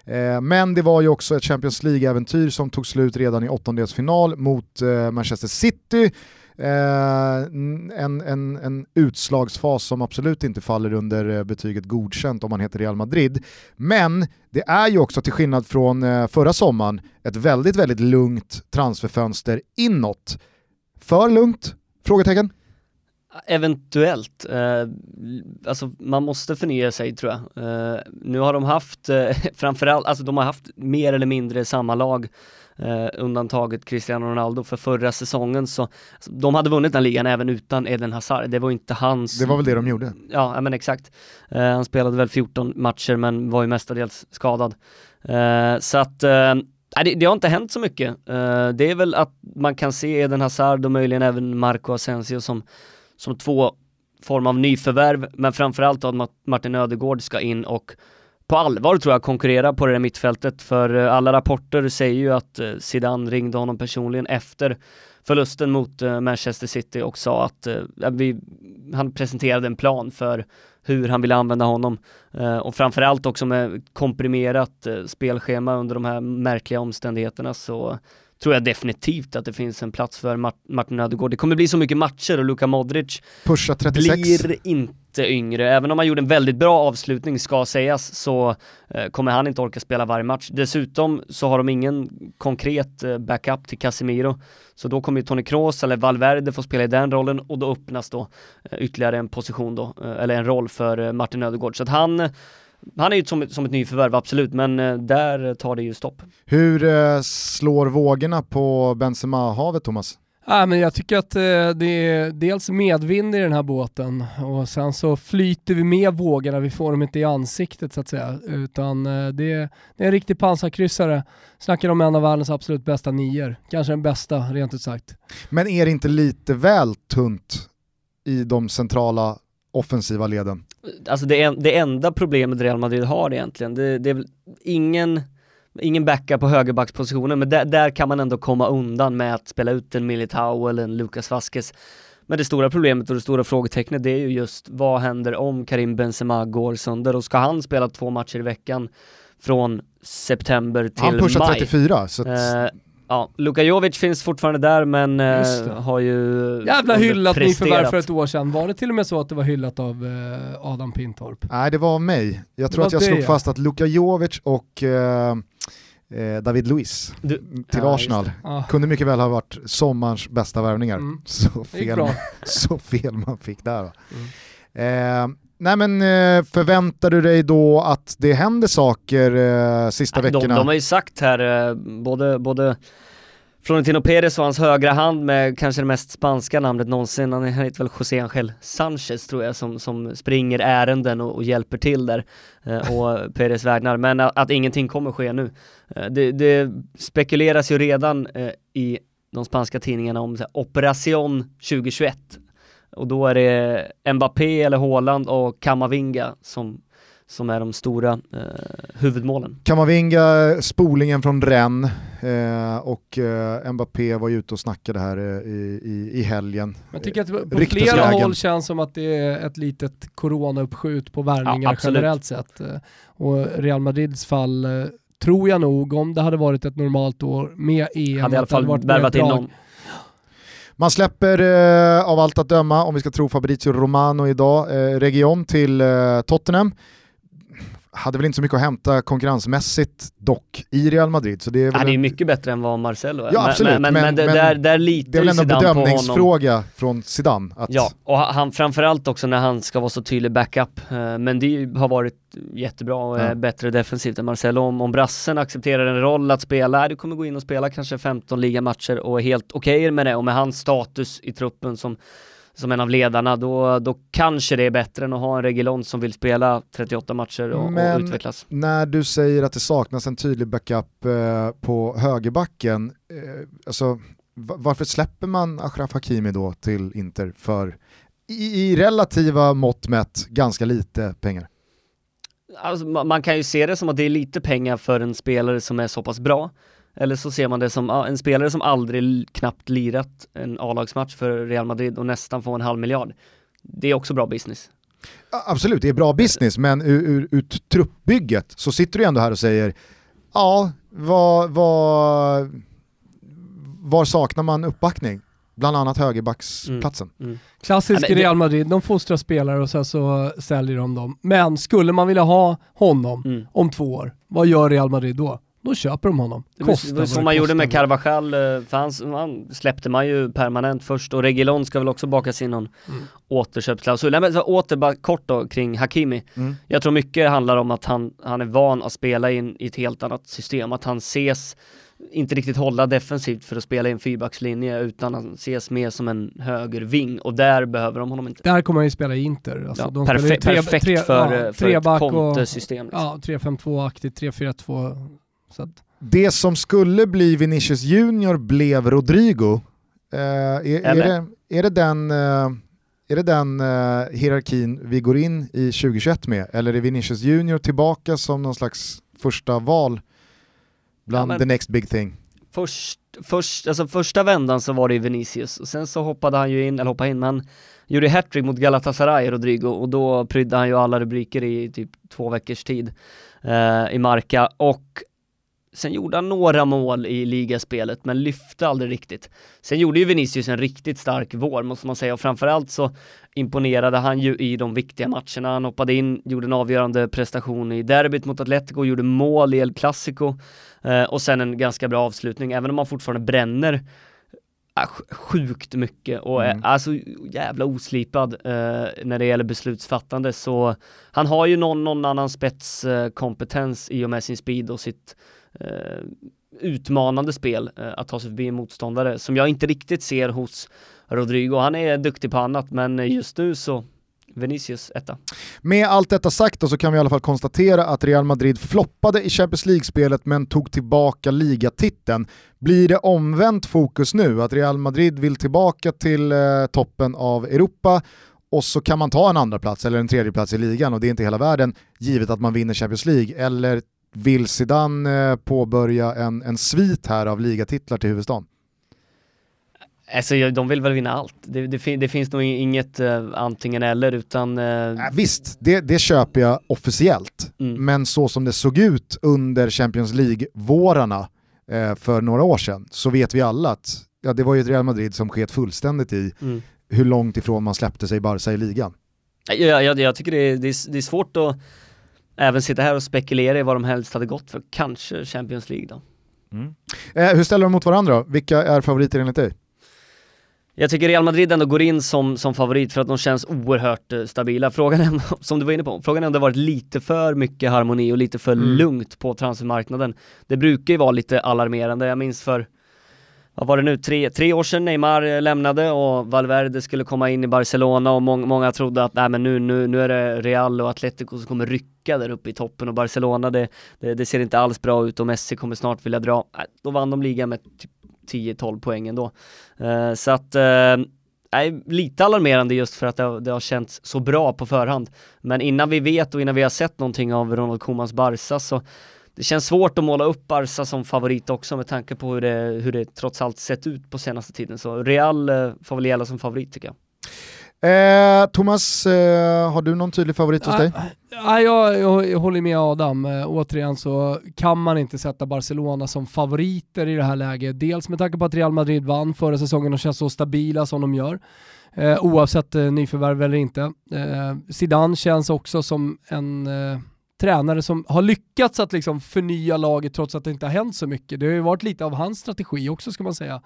Eh, men det var ju också ett Champions League-äventyr som tog slut redan i åttondelsfinal mot Manchester City. Eh, En, en, en utslagsfas som absolut inte faller under eh, betyget godkänt om man heter Real Madrid. Men det är ju också till skillnad från eh, förra sommaren ett väldigt, väldigt lugnt transferfönster inåt. För lugnt? Frågetecken. Eventuellt. Eh, alltså man måste förnya sig tror jag. Eh, nu har de haft, eh, framförallt, alltså de har haft mer eller mindre samma lag eh, undantaget Cristiano Ronaldo för förra säsongen så alltså, de hade vunnit den ligan även utan Eden Hazard. Det var inte hans... Det var väl det de gjorde. Ja, men exakt. Eh, han spelade väl 14 matcher men var ju mestadels skadad. Eh, så att eh, det, det har inte hänt så mycket. Eh, det är väl att man kan se Eden Hazard och möjligen även Marco Asensio som, som två form av nyförvärv, men framförallt att Ma- Martin Ödegård ska in och på allvar tror jag konkurrera på det där mittfältet. För eh, alla rapporter säger ju att eh, Zidane ringde honom personligen efter förlusten mot eh, Manchester City och sa att vi, han presenterade en plan för hur han ville använda honom. Och framförallt också med komprimerat spelschema under de här märkliga omständigheterna så tror jag definitivt att det finns en plats för Mart- Martin Ödegård. Det kommer bli så mycket matcher och Luka Modric Pusha 36. blir inte yngre. Även om han gjorde en väldigt bra avslutning ska sägas så eh, kommer han inte orka spela varje match. Dessutom så har de ingen konkret eh, backup till Casemiro. Så då kommer ju Toni Kroos eller Valverde få spela i den rollen och då öppnas då eh, ytterligare en position då, eller en roll för Martin Ödegård. Så att han, han är ju som, ett- som ett nyförvärv absolut, men eh, där tar det ju stopp. Hur eh, slår vågorna på Benzema-havet Thomas? Ja, men jag tycker att eh, det är dels medvind i den här båten och sen så flyter vi med vågorna, vi får dem inte i ansiktet så att säga. Utan eh, det, är, det är en riktig pansarkryssare. Snackar om en av världens absolut bästa nior. Kanske den bästa, rent ut sagt. Men är det inte lite väl tunt i de centrala offensiva leden? Alltså det, en, det enda problemet Real Madrid har egentligen, det, det är ingen, ingen backup på högerbackspositionen, men där, där kan man ändå komma undan med att spela ut en Militao eller en Lucas Vasquez. Men det stora problemet och det stora frågetecknet det är ju just vad händer om Karim Benzema går sönder och ska han spela två matcher i veckan från september till Han pushar maj? 34, så att Eh, Ja, Luka Jovic finns fortfarande där men eh, har ju Jävla hyllat nyförvärv för ett år sedan. Var det till och med så att det var hyllat av eh, Adam Pintorp? Nej, det var av mig. Jag tror att jag det, slog fast att Luka Jovic och eh, eh, David Luiz du, till ja, Arsenal ah. kunde mycket väl ha varit sommarens bästa värvningar. Mm. Så, fel, så fel man fick där. Mm. Nej men eh, förväntar du dig då att det händer saker eh, sista nej, veckorna? De, de har ju sagt här, eh, både, både Florentino Perez och hans högra hand med kanske det mest spanska namnet någonsin, han heter väl José Angel Sanchez tror jag som, som springer ärenden och, och hjälper till där eh, och Perez vägnar, men att, att, ingenting kommer ske nu. Eh, det, det, spekuleras ju redan eh, i de spanska tidningarna om här, Operation 2021 och då är det Mbappé eller Haaland och Kamavinga som som är de stora eh, huvudmålen. Kamavinga, spolingen från Rennes eh, och eh, Mbappé var ju ute och snackade här eh, i, i, i helgen. Jag tycker att på flera håll känns som att det är ett litet coronauppskjut på värvningar ja, generellt sett. Eh, och Real Madrids fall eh, tror jag nog, om det hade varit ett normalt år med EM, hade i alla fall värvat in någon. Man släpper eh, av allt att döma, om vi ska tro Fabrizio Romano idag, eh, Region till eh, Tottenham hade väl inte så mycket att hämta konkurrensmässigt dock i Real Madrid. Så det är Han är ju mycket bättre än vad Marcelo är. Ja absolut, men, men, men, men där, där litar det är väl ändå en bedömningsfråga från Zidane. Att... Ja, och han framförallt också när han ska vara så tydlig backup. Eh, men det har varit jättebra och är ja. bättre defensivt än Marcelo. Om, om brassen accepterar en roll att spela, du kommer gå in och spela kanske 15 ligamatcher och är helt okej okay med det och med hans status i truppen som som en av ledarna, då, då kanske det är bättre än att ha en Regulon som vill spela 38 matcher och, och utvecklas. när du säger att det saknas en tydlig backup eh, på högerbacken, eh, alltså, varför släpper man Achraf Hakimi då till Inter för i, i relativa mått mätt ganska lite pengar? Alltså, man kan ju se det som att det är lite pengar för en spelare som är så pass bra. Eller så ser man det som en spelare som aldrig knappt lirat en A-lagsmatch för Real Madrid och nästan får en halv miljard. Det är också bra business. Absolut, det är bra business, men ur, ur, ur truppbygget så sitter du ändå här och säger ja, vad, vad, var saknar man uppbackning? Bland annat högerbacksplatsen. Mm. Mm. Klassisk ja, Real Madrid, de fostrar spelare och sen så säljer de dem. Men skulle man vilja ha honom mm. om två år, vad gör Real Madrid då? Då köper de honom. Det var som man gjorde med Carvajal, eh, för han, han, släppte man ju permanent först och Regilon ska väl också bakas in någon mm. återköpsklausul. Nej men så åter bara kort då kring Hakimi. Mm. Jag tror mycket handlar om att han, han är van att spela in i ett helt annat system, att han ses inte riktigt hålla defensivt för att spela i en fyrbackslinje utan han ses mer som en högerving och där behöver de honom inte. Där kommer han ju spela i Inter. Alltså, ja, perfe tre, perfekt tre, för, ja, för ett kontesystem. Liksom. Ja, 3-5-2-aktigt, 3-4-2 att... Det som skulle bli Vinicius Junior blev Rodrigo. Eh, är, är, det, är det den, eh, är det den eh, hierarkin vi går in i 2021 med? Eller är Vinicius Junior tillbaka som någon slags första val bland ja, the next big thing? Först, först, alltså första vändan så var det ju Vinicius och sen så hoppade han ju in, eller hoppade in, men gjorde hattrick mot Galatasaray, Rodrigo, och då prydde han ju alla rubriker i typ två veckors tid eh, i Marca. Och Sen gjorde han några mål i ligaspelet men lyfte aldrig riktigt. Sen gjorde ju Vinicius en riktigt stark vår måste man säga och framförallt så imponerade han ju i de viktiga matcherna. Han hoppade in, gjorde en avgörande prestation i derbyt mot Atletico, gjorde mål i El Clasico eh, och sen en ganska bra avslutning även om han fortfarande bränner sjukt mycket och mm. är alltså jävla oslipad eh, när det gäller beslutsfattande så han har ju någon, någon annan spetskompetens i och med sin speed och sitt eh, utmanande spel eh, att ta sig förbi en motståndare som jag inte riktigt ser hos Rodrigo. Han är duktig på annat men just nu så Vinicius etta. Med allt detta sagt då så kan vi i alla fall konstatera att Real Madrid floppade i Champions League-spelet men tog tillbaka ligatiteln. Blir det omvänt fokus nu? Att Real Madrid vill tillbaka till eh, toppen av Europa och så kan man ta en andra plats eller en tredje plats i ligan och det är inte hela världen givet att man vinner Champions League. Eller vill Zidane eh, påbörja en, en svit här av ligatitlar till huvudstaden? Alltså de vill väl vinna allt. Det, det, det finns nog inget uh, antingen eller utan... Uh... visst, det, det köper jag officiellt. Mm. Men så som det såg ut under Champions League-vårarna eh, för några år sedan så vet vi alla att ja, det var ju ett Real Madrid som sket fullständigt i mm. hur långt ifrån man släppte sig Barca i ligan. Ja, jag, jag tycker det är, det, är, det är svårt att även sitta här och spekulera i vad de helst hade gått för, kanske Champions League då. Mm. Eh, hur ställer de mot varandra Vilka är favoriter enligt dig? Jag tycker Real Madrid ändå går in som, som favorit för att de känns oerhört eh, stabila. Frågan är, som du var inne på, frågan är om det varit lite för mycket harmoni och lite för mm. lugnt på transfermarknaden. Det brukar ju vara lite alarmerande, jag minns för vad var det nu, tre, tre år sedan Neymar eh, lämnade och Valverde skulle komma in i Barcelona och må många trodde att nej, men nu, nu, nu är det Real och Atletico som kommer rycka där uppe i toppen och Barcelona det, det, det ser inte alls bra ut och Messi kommer snart vilja dra. Nej, då vann de ligan med typ 10-12 poäng ändå. Uh, så att uh, Nej, lite alarmerande just för att det har, det har känts så bra på förhand. Men innan vi vet och innan vi har sett någonting av Ronald Komans Barca så det känns svårt att måla upp Barca som favorit också med tanke på hur det, hur det trots allt sett ut på senaste tiden. Så Real eh, får väl gälla som favorit tycker jag. Eh, Thomas, eh, har du någon tydlig favorit hos dig? Ja, jag, jag, jag, håller med Adam. Eh, återigen så kan man inte sätta Barcelona som favoriter i det här läget. Dels med tanke på att Real Madrid vann förra säsongen och känns så stabila som de gör. Eh, oavsett eh, nyförvärv eller inte. Eh, Zidane känns också som en eh, tränare som har lyckats att liksom förnya laget trots att det inte har hänt så mycket. Det har ju varit lite av hans strategi också ska man säga.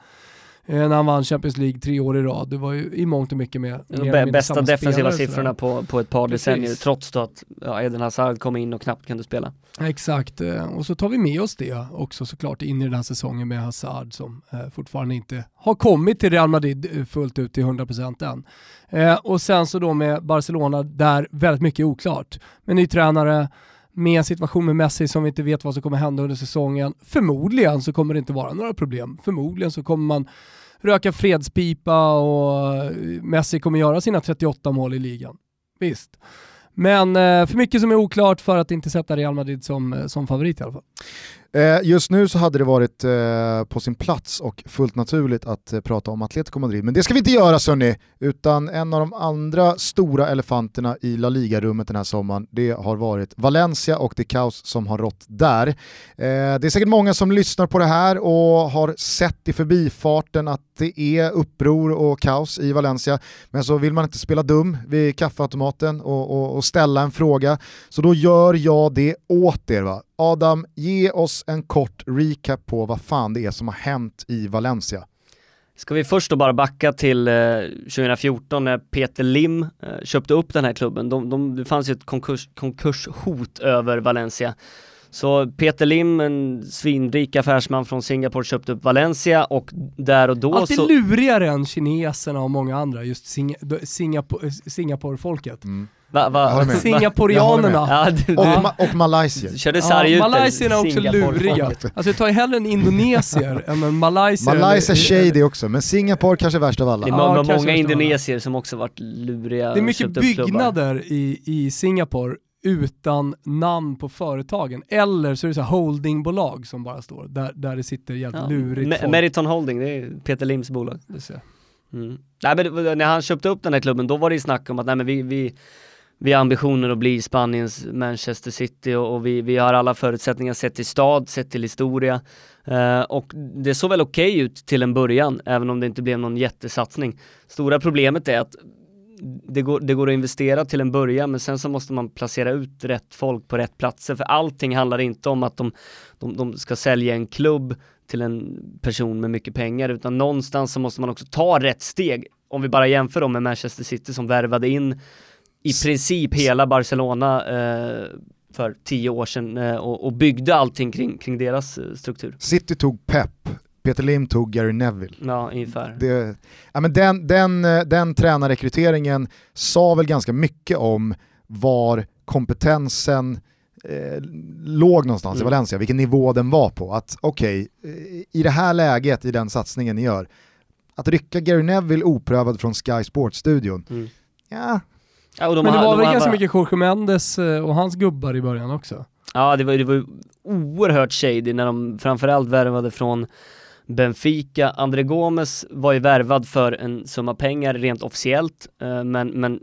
Eh, när han vann Champions League tre år i rad. Det var ju i mångt och mycket med, med Bästa defensiva siffrorna på, på ett par decennier trots då att ja, Eden Hazard kom in och knappt kunde spela. Exakt, eh, och så tar vi med oss det också såklart in i den här säsongen med Hazard som eh, fortfarande inte har kommit till Real Madrid fullt ut till 100% än. och sen så då med Barcelona där väldigt mycket är oklart. Med ny tränare, med en situation med Messi som vi inte vet vad som kommer hända under säsongen. Förmodligen så kommer det inte vara några problem. Förmodligen så kommer man röka fredspipa och eh, Messi kommer göra sina 38 mål i ligan. Visst. Men eh, för mycket som är oklart för att inte sätta Real Madrid som, eh, som favorit i alla fall. Eh, just nu så hade det varit eh, på sin plats och fullt naturligt att eh, prata om Atletico Madrid, men det ska vi inte göra Sonny, utan en av de andra stora elefanterna i La Liga-rummet den här sommaren, det har varit Valencia och det kaos som har rått där. det är säkert många som lyssnar på det här och har sett i förbifarten att det är uppror och kaos i Valencia, men så vill man inte spela dum vid kaffeautomaten och, och, och ställa en fråga, så då gör jag det åt er. Va? Adam, ge oss en kort recap på vad fan det är som har hänt i Valencia. Ska vi först då bara backa till eh, 2014 när Peter Lim eh, köpte upp den här klubben. De, de, det fanns ju ett konkurs, konkurshot över Valencia. Så Peter Lim, en svinrik affärsman från Singapore, köpte upp Valencia och där och då Alltid så... lurigare än kineserna och många andra, just Sing Singapore, Singapore-folket. Mm. Va, va? Singaporianerna. Ja, du, du. Och, ma och Malaysia. Du körde sarg ja, Malaysia är också luriga. Alltså jag tar hellre en indonesier än en malaysier. Malaysia är shady också, men Singapore kanske är värst av alla. Det är ja, många indonesier som också varit luriga. Det är mycket byggnader i, i Singapore utan namn på företagen. Eller så är det så holdingbolag som bara står, där, där det sitter jävligt ja. lurigt Me folk. Meriton Holding, det är Peter Lims bolag. Mm. Nej, men när han köpte upp den här klubben, då var det ju snack om att nej, men vi, vi vi har ambitioner att bli Spaniens Manchester City och, och vi, vi har alla förutsättningar sett till stad, sett till historia. Eh, och det såg väl okej okay ut till en början, även om det inte blev någon jättesatsning. Stora problemet är att det går, det går att investera till en början men sen så måste man placera ut rätt folk på rätt platser för allting handlar inte om att de, de, de ska sälja en klubb till en person med mycket pengar utan någonstans så måste man också ta rätt steg. Om vi bara jämför dem med Manchester City som värvade in i princip hela Barcelona eh, för tio år sedan eh, och, och, byggde allting kring, kring deras eh, struktur. City tog Pep, Peter Lim tog Gary Neville. Ja, ungefär. Det, ja, men den, den, eh, den tränarrekryteringen sa väl ganska mycket om var kompetensen eh, låg någonstans mm. i Valencia, vilken nivå den var på. Att okej, okay, eh, i det här läget, i den satsningen ni gör, att rycka Gary Neville oprövad från Sky Sports-studion, mm. ja, Ja, de Men det var de väl ganska bara... mycket Jorge Mendes eh, och hans gubbar i början också? Ja, det var, det var oerhört shady när de framförallt värvade från Benfica. André Gomes var ju värvad för en summa pengar rent officiellt, eh, men, men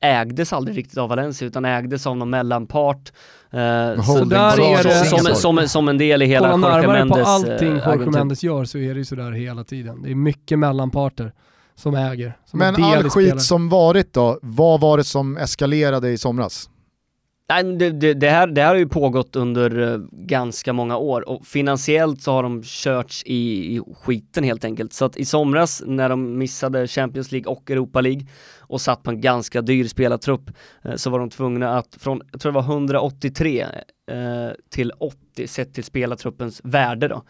ägdes aldrig riktigt av Valencia utan ägdes av någon mellanpart. Holding- så där är det- som, som, som, en del i hela Jorge närmare på Mendes allting eh, Jorge. Mendes gör så är det ju sådär hela tiden. Det är mycket mellanparter som äger. Som Men all i skit som varit då, vad var det som eskalerade i somras? Nej, det, det, det, här, det här har ju pågått under eh, ganska många år och finansiellt så har de körts i, i skiten helt enkelt. Så att i somras när de missade Champions League och Europa League och satt på en ganska dyr spelartrupp eh, så var de tvungna att från, jag tror det var 183 eh, till 80 sett till spelartruppens värde då.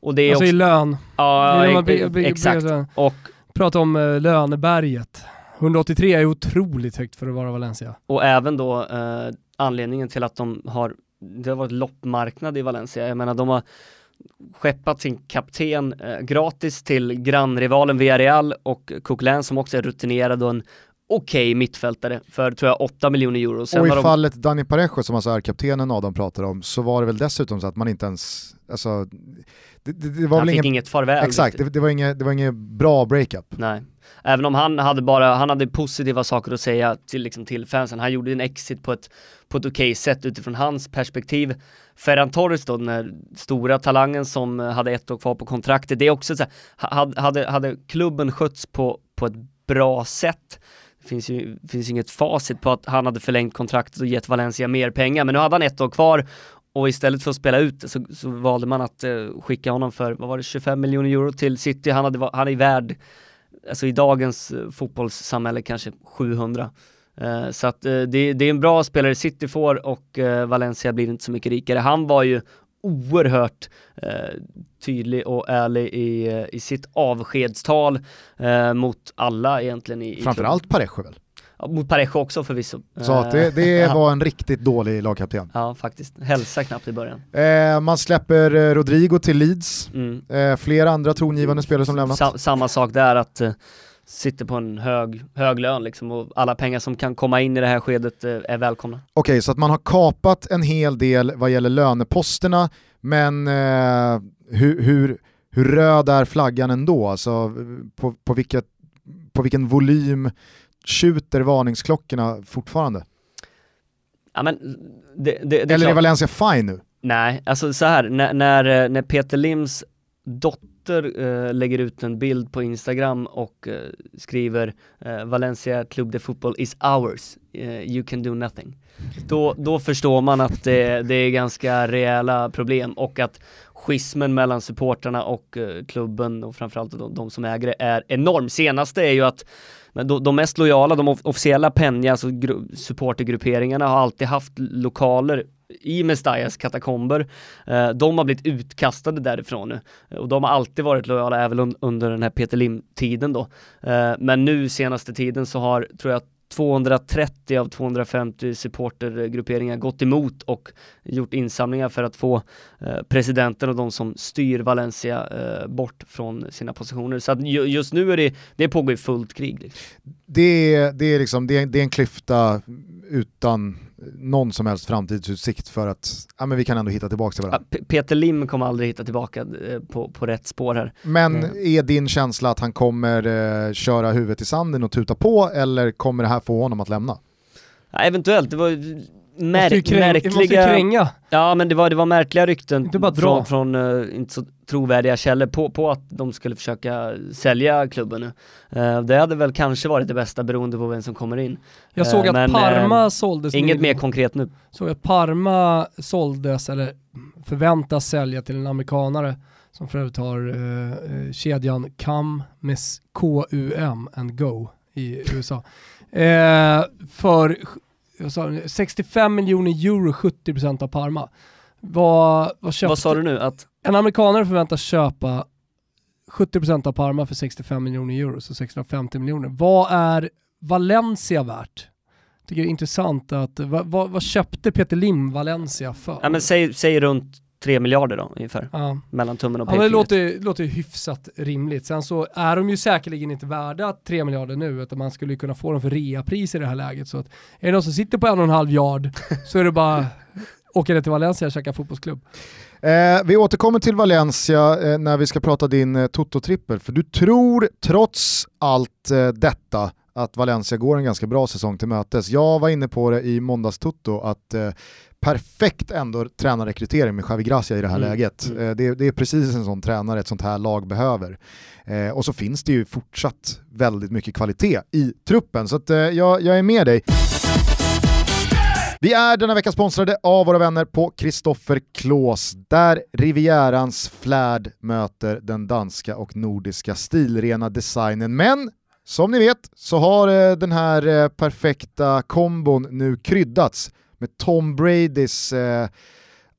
Och det är Alltså i också, lön. ja, blir- exakt. Och Prata om eh, löneberget. 183 är otroligt högt för att vara Valencia. Och även då eh, anledningen till att de har, det har varit loppmarknad i Valencia. Jag menar de har skeppat sin kapten eh, gratis till grannrivalen Villarreal och Coquelin som också är rutinerad och en okej mittfältare för tror jag 8 miljoner euro. Sen och i de, fallet Dani Parejo som alltså är kaptenen Adam pratar om, så var det väl dessutom så att man inte ens, alltså, det, det, det var han väl fick ingen, inget farväl. exakt, det, det, var inget, det var inget bra breakup. Nej. Även om han hade bara, han hade positiva saker att säga till, liksom, till fansen. Han gjorde en exit på ett, på ett okej sätt utifrån hans perspektiv. Ferran Torres då, den här stora talangen som hade ett år kvar på kontraktet, det är också så här, hade, hade, hade klubben skötts på, på ett bra sätt det finns ju finns inget facit på att han hade förlängt kontraktet och gett Valencia mer pengar, men nu hade han ett år kvar och istället för att spela ut så, så valde man att eh, skicka honom för, vad var det, 25 miljoner euro till City. Han, hade, han är värd, alltså i dagens eh, fotbollssamhälle kanske 700. Eh, så att eh, det, det är en bra spelare City får och eh, Valencia blir inte så mycket rikare. Han var ju oerhört eh, tydlig och ärlig i, eh, i sitt avskedstal eh, mot alla egentligen i. Framförallt Parejo väl? Ja, mot Parejo också förvisso. Så att det, det ja. var en riktigt dålig lagkapten. Ja, faktiskt. Hälsa knappt i början. Eh, man släpper eh, Rodrigo till Leeds, Mm. eh, flera andra tongivande spelare som lämnat. Sa- samma sak där att eh, sitter på en hög, hög lön liksom och alla pengar som kan komma in i det här skedet eh, är välkomna. Okej, så att man har kapat en hel del vad gäller löneposterna, men eh, hur, hur, hur röd är flaggan ändå? Alltså, på, på, vilket, på vilken volym tjuter varningsklockorna fortfarande? Ja men det, det, det är Eller är klart. Valencia fine nu? Nej, alltså så här, när, när, eh, när Peter Lims dotter eh, lägger ut en bild på Instagram och eh, skriver eh, Valencia Club de Fotboll is ours, eh, you can do nothing. Då, då förstår man att det, det är ganska rejäla problem och att schismen mellan supportrarna och eh, klubben och framförallt de, de som äger det är enorm. Senaste är ju att men de, de mest lojala, de officiella Penja, alltså supportergrupperingarna har alltid haft lokaler i Mestayas katakomber. Eh, de har blivit utkastade därifrån nu och de har alltid varit lojala även under den här Peter Lim-tiden då. Eh, men nu senaste tiden så har, tror jag, 230 av 250 supportergrupperingar gått emot och gjort insamlingar för att få eh, presidenten och de som styr Valencia bort från sina positioner. Så att just nu är det, det pågår fullt krig. Liksom. Det är, det, är liksom, det, är, det är en klyfta utan någon som helst framtidsutsikt för att ja, men vi kan ändå hitta tillbaka till Ja, varandra. P- Peter Lim kommer aldrig hitta tillbaka eh, på, på rätt spår här. Men Mm. är din känsla att han kommer eh, köra huvudet i sanden och tuta på eller kommer det här få honom att lämna? Ja, eventuellt, det var märk, kräng- måste ju märkliga... kränga. Ja men det var, det var märkliga rykten från, från eh, inte så trovärdiga källor på, på att de skulle försöka sälja klubben nu. Eh, det hade väl kanske varit det bästa beroende på vem som kommer in. Jag såg Eh, att men, Parma såldes Inget nyligen. mer konkret nu. såg att Parma såldes, eller förväntas sälja till en amerikanare som för övrigt har eh, kedjan CAM med KUM and Go i USA. Eh, för sa du, 65 miljoner euro, 70% av Parma. Vad, vad, köpte, Vad sa du nu? Att, En amerikanare förväntas köpa 70% av Parma för 65 miljoner euro, så 650 miljoner. Vad är Valencia värt? Jag tycker det är intressant att, vad, vad, vad köpte Peter Lim Valencia för? ja men säg, säg runt 3 miljarder då ungefär, Ja. mellan tummen och Ja, men det pekfingret. låter, låter ju hyfsat rimligt. Sen så är de ju säkerligen inte värda 3 miljarder nu, utan man skulle ju kunna få dem för reapris i det här läget. Så att är det någon som sitter på en och en halv yard så är det bara åka ner till Valencia och käka fotbollsklubb. Eh, vi återkommer till Valencia eh, när vi ska prata din eh, Toto-trippel, för du tror trots allt eh, detta att Valencia går en ganska bra säsong till mötes. Jag var inne på det i måndagstutto att eh, perfekt ändå tränarrekrytering med Javi Gracia i det här mm. läget. Mm. Eh, det, det, är precis en sån tränare ett sånt här lag behöver. Eh, och så finns det ju fortsatt väldigt mycket kvalitet i truppen, så att, eh, jag, jag är med dig. Vi är denna vecka sponsrade av våra vänner på Kristoffer Klås, där Rivierans flärd möter den danska och nordiska stilrena designen. Men som ni vet så har eh, den här eh, perfekta kombon nu kryddats med Tom Bradys eh,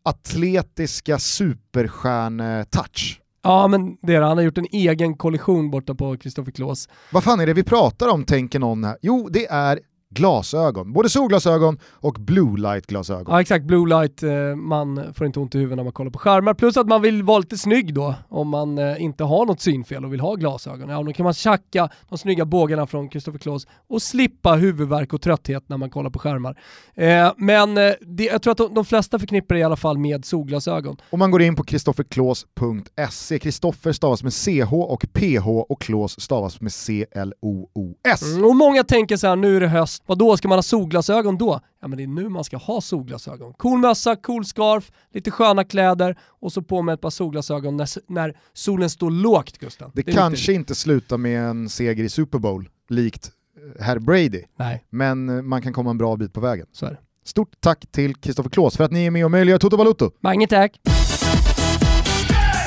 atletiska superstjärn-touch. Ja men det är det, han har gjort en egen kollision borta på Kristoffer Klås. Vad fan är det vi pratar om tänker någon här? Jo det är glasögon. Både solglasögon och blue light-glasögon. Ja exakt, blue light, eh, man får inte ont i huvudet när man kollar på skärmar. Plus att man vill vara lite snygg då, om man eh, inte har något synfel och vill ha glasögon. Ja, då kan man tjacka de snygga bågarna från Christopher Claes och slippa huvudvärk och trötthet när man kollar på skärmar. Eh, men det, jag tror att de, flesta förknippar det i alla fall med solglasögon. Om man går in på kristofferklås.se, Kristoffer stavas med CH och PH och Klås stavas med C-L-O-O-S. Mm, och många tänker så här, nu är det höst, vad då ska man ha solglasögon då? Ja men det är nu man ska ha solglasögon. Cool mössa, cool scarf, lite sköna kläder och så på med ett par solglasögon när, när solen står lågt Gusten. Det, det kanske riktigt. inte slutar med en seger i Super Bowl, likt eh, herr Brady. Nej. Men eh, man kan komma en bra bit på vägen. Så är det. Stort tack till Kristoffer Klås för att ni är med och möjliggör Toto Balutto. Mange tack!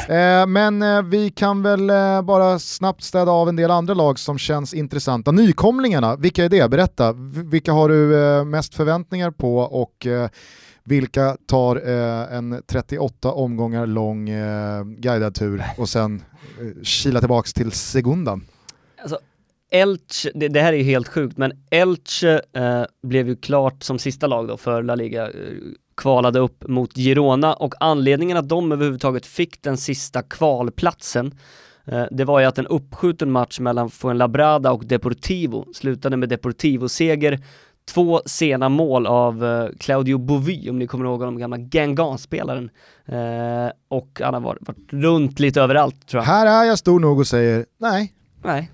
Eh, men eh, vi kan väl eh, bara snabbt städa av en del andra lag som känns intressanta. Nykomlingarna, vilka är det? Berätta. Vilka har du eh, mest förväntningar på och eh, vilka tar eh, en 38 omgångar lång guidad tur och sen kila tillbaks till Segundan? Alltså, Elche, det, det, här är ju helt sjukt, men Elche eh, blev ju klart som sista lag då för La Liga kvalade upp mot Girona och anledningen att de överhuvudtaget fick den sista kvalplatsen eh, det var ju att en uppskjuten match mellan Fuenlabrada och Deportivo slutade med Deportivo-seger. Två sena mål av eh, Claudio Bovy, om ni kommer ihåg honom, gamla Gangan-spelaren. Eh, och han har varit, runt lite överallt tror jag. Här är jag stor nog och säger nej. Nej.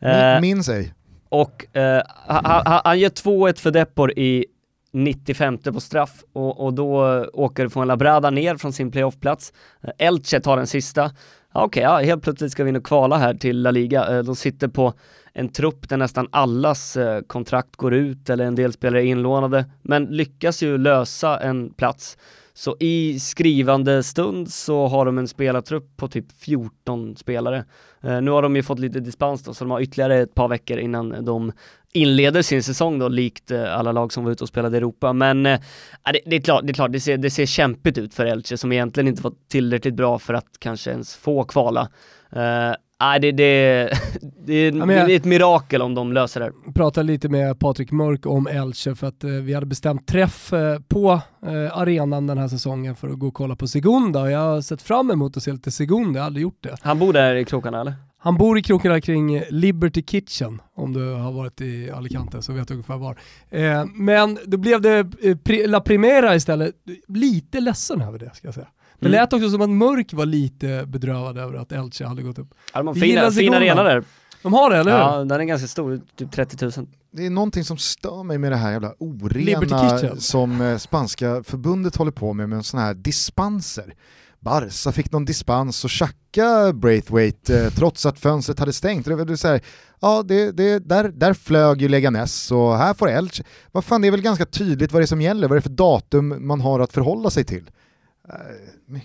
Min, min säg. Och eh, han, han, gör 2-1 för Depor i 95 på straff och, och då åker från Labrada ner från sin playoffplats. Elche tar den sista. Okej, okay, ja, helt plötsligt ska vi in och kvala här till La Liga. Eh, de sitter på en trupp där nästan allas eh, kontrakt går ut eller en del spelare är inlånade, men lyckas ju lösa en plats. Så i skrivande stund så har de en spelartrupp på typ 14 spelare. Eh, nu har de ju fått lite dispens då, så de har ytterligare ett par veckor innan de inleder sin säsong då, likt eh, alla lag som var ute och spelade i Europa. Men eh, det, det, är klart, det, är klart det, ser, det ser kämpigt ut för Elche som egentligen inte var tillräckligt bra för att kanske ens få kvala. Uh, Nej, det, det, det, är, ja, det, är ett mirakel om de löser det. Jag pratade lite med Patrik Mörk om Elche för att eh, vi hade bestämt träff eh, på eh, arenan den här säsongen för att gå och kolla på Segunda och jag har sett fram emot att se lite Segunda, jag har aldrig gjort det. Han bor där i krokarna eller? Han bor i krokarna kring Liberty Kitchen, om du har varit i Alicante så vet du ungefär var. Eh, men då blev det eh, La Primera istället, lite ledsen över det ska jag säga. Det mm. lät också som att Mörk var lite bedrövad över att Elche hade gått upp. Ja, de har fina, fin arena där. De har det, eller hur? Ja, den är ganska stor, typ 30 000. Det är någonting som stör mig med det här jävla orena som eh, spanska förbundet håller på med, med sådana här dispenser. Barca fick någon dispens och tjacka Braithwaite eh, trots att fönstret hade stängt. Det, det, så här, ja, det, det, där, där flög ju Leganes och här får Elche. Vad fan, det är väl ganska tydligt vad det är som gäller, vad det är för datum man har att förhålla sig till.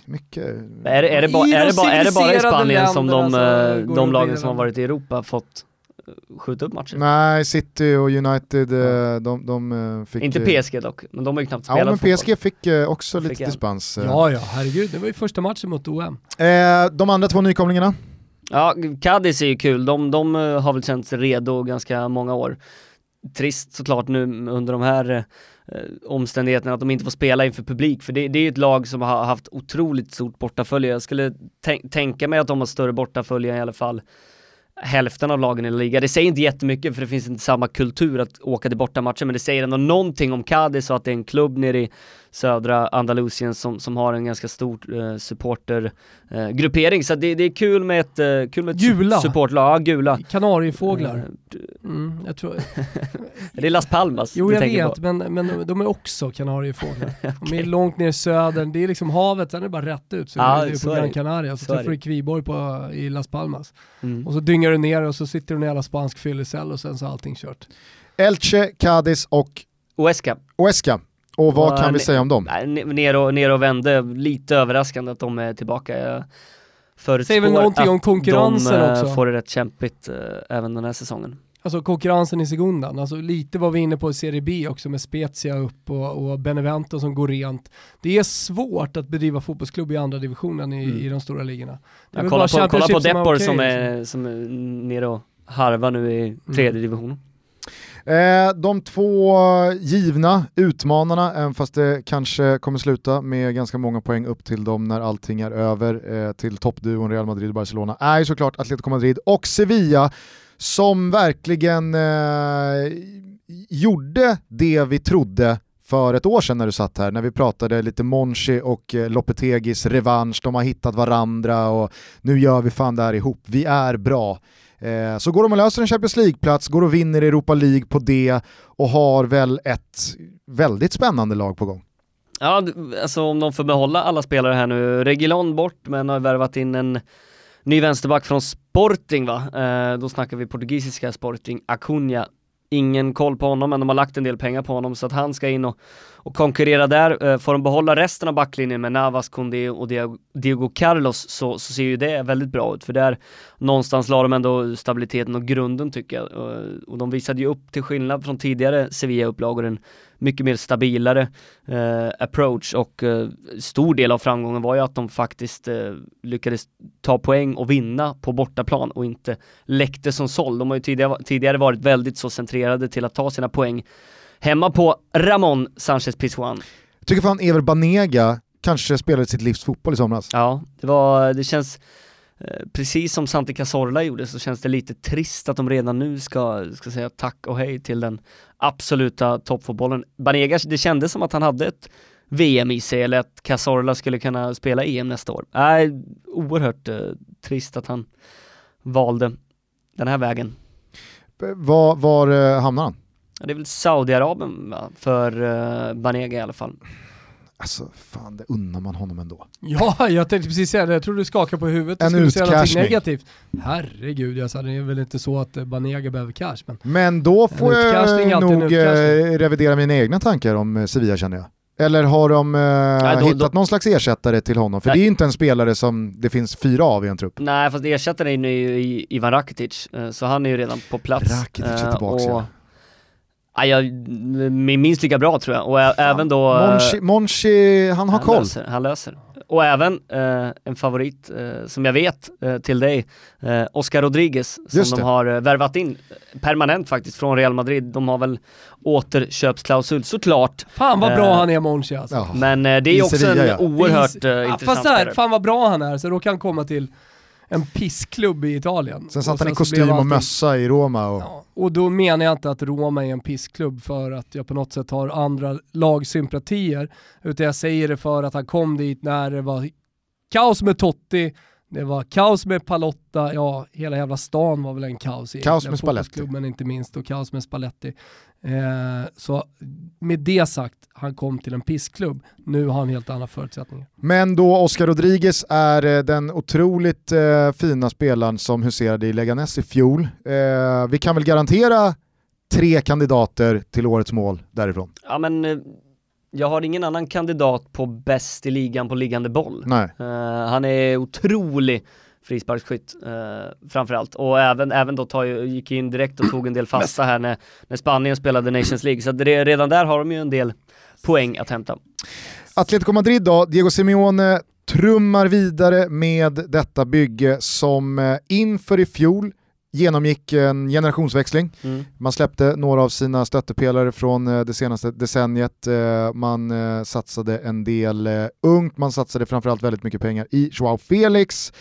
Mycket... Är, är, det, ba, är, det, ba, är det bara i Spanien som de, alltså, de lagen som har varit i Europa fått eh, skjuta upp matcher? Nej, City och United, ja. de, de eh, fick... Inte PSG dock, men de har ju knappt spelat Ja, men PSG fotboll. fick också lite fick dispens. Ja, ja, herregud, det var ju första matchen mot OM. Eh, de andra två nykomlingarna? Ja, Cadiz är ju kul, de, de har väl känt sig redo ganska många år. Trist såklart nu under de här eh, omständigheterna att de inte får spela inför publik, för det, det är ju ett lag som har haft otroligt stort bortafölje. Jag skulle tänka mig att de har större bortafölje i alla fall hälften av lagen i La Liga. Det säger inte jättemycket för det finns inte samma kultur att åka till bortamatcher, men det säger ändå någonting om Cadiz och att det är en klubb nere i södra Andalusien som, som har en ganska stor eh, supportergruppering. Eh, så det, det, är kul med ett, eh, kul med ett gula. supportlag. Ja, gula. Kanariefåglar. Mm, jag tror... det är Las Palmas Jo jag vet, men, men de är också Kanariefåglar. okay. De är långt ner i södern, det är liksom havet, sen är det bara rätt ut. Så ja, det är på Gran Canaria, så, så träffar du Kviborg på, i Las Palmas. Mm. Och så dyngar du ner och så sitter du i en jävla spansk fyllecell och sen så är allting kört. Elche, Cadiz och Oesca. Oesca. Och vad och, kan vi säga om dem? Ner och, ner och vände, lite överraskande att de är tillbaka. Säger väl någonting om konkurrensen de, eh, också? får det rätt kämpigt äh, även den här säsongen. Alltså konkurrensen i segundan, alltså lite var vi inne på i Serie B också med Spezia upp och, och Benevento som går rent. Det är svårt att bedriva fotbollsklubb i andra divisionen i, mm. i de stora ligorna. Ja, kolla, på, kolla på Depor som, okay, som, är, som är nere och harvar nu i mm. tredje mm. divisionen. Eh, de två givna utmanarna, även fast det kanske kommer sluta med ganska många poäng upp till dem när allting är över, eh, till toppduon Real Madrid och Barcelona, är ju såklart Atletico Madrid och Sevilla som verkligen eh, gjorde det vi trodde för ett år sedan när du satt här, när vi pratade lite Monchi och eh, Lopetegis revansch, de har hittat varandra och nu gör vi fan det här ihop, vi är bra. Eh, så går de och löser en Champions League-plats, går och vinner Europa League på det och har väl ett väldigt spännande lag på gång. Ja, alltså om de får behålla alla spelare här nu, Regilon bort men har värvat in en ny vänsterback från Sporting va? Eh, då snackar vi portugisiska Sporting, Acuna. Ingen koll på honom men de har lagt en del pengar på honom så att han ska in och, och konkurrera där. Eh, får de behålla resten av backlinjen med Navas, Koundé och Diego, Carlos så, så ser ju det väldigt bra ut för där någonstans la de ändå stabiliteten och grunden tycker jag. Och, och de visade ju upp till skillnad från tidigare Sevilla-upplagor en mycket mer stabilare eh, approach och eh, stor del av framgången var ju att de faktiskt eh, lyckades ta poäng och vinna på bortaplan och inte läckte som såld. De har ju tidigare, tidigare varit väldigt så centrerade till att ta sina poäng hemma på Ramon Sanchez Pizjuan. Jag tycker fan Ever Banega kanske spelade sitt livs fotboll i somras. Ja, det var, det känns Eh, precis som Santi Cazorla gjorde så känns det lite trist att de redan nu ska, ska säga tack och hej till den absoluta toppfotbollen. Banegas, det kändes som att han hade ett VM i sig eller att Cazorla skulle kunna spela EM nästa år. Äh, oerhört eh, trist att han valde den här vägen. Var, var eh, hamnar han? Ja, det är väl Saudiarabien för eh, Banega i alla fall. Alltså fan, det unnar man honom ändå. Ja, jag tänkte precis säga det. Jag tror du skakar på huvudet och skulle säga något negativt. Herregud, jag sa, det är väl inte så att Banega behöver cash. Men, men då får jag nog eh, revidera mina egna tankar om eh, Sevilla känner jag. Eller har de eh, Nej, då, hittat då, någon slags ersättare till honom? För nej. det är inte en spelare som det finns fyra av i en trupp. Nej, fast ersättaren är ju Ivan Rakitic, eh, så han är ju redan på plats. Rakitic är tillbaka och, ja. Ja, jag, minst lika bra tror jag, och Fan. även då... Monchi, Monchi han har han koll. Löser, han löser. Och även eh, en favorit eh, som jag vet eh, till dig, eh, Oscar Rodriguez, som de har eh, värvat in permanent faktiskt från Real Madrid. De har väl återköpsklausul såklart. Fan vad bra han är Monchi alltså. Ja. Men eh, det är också Sevilla, en ja. oerhört ja, intressant Fast där, fan vad bra han är, så då kan han komma till en pissklubb i Italien. Sen satt han i kostym och mössa i Roma. Och... Ja, och då menar jag inte att Roma är en pissklubb för att jag på något sätt har andra lagsympatier, utan jag säger det för att han kom dit när det var kaos med Totti, det var kaos med Palotta, ja hela jävla stan var väl en kaos i Kaos med Spalletti. inte minst och kaos med Spalletti. Eh, så med det sagt, han kom till en pissklubb. Nu har han helt andra förutsättningar. Men då Oscar Rodriguez är eh, den otroligt eh, fina spelaren som huserade i Leganes i fjol. Eh, vi kan väl garantera tre kandidater till årets mål därifrån? Ja men jag har ingen annan kandidat på bäst i ligan på liggande boll. Nej. Han är otrolig frisparksskytt uh, framförallt. Och även, även då tar, gick in direkt och tog en del fasta här när, när Spanien spelade Nations League. Så det, redan där har de ju en del poäng att hämta. Atletico Madrid då, Diego Simeone trummar vidare med detta bygge som eh, inför i fjol genomgick en generationsväxling. Mm. Man släppte några av sina stöttepelare från eh, det senaste decenniet. Eh, man eh, satsade en del ungt, man satsade framförallt väldigt mycket pengar i Joao Felix.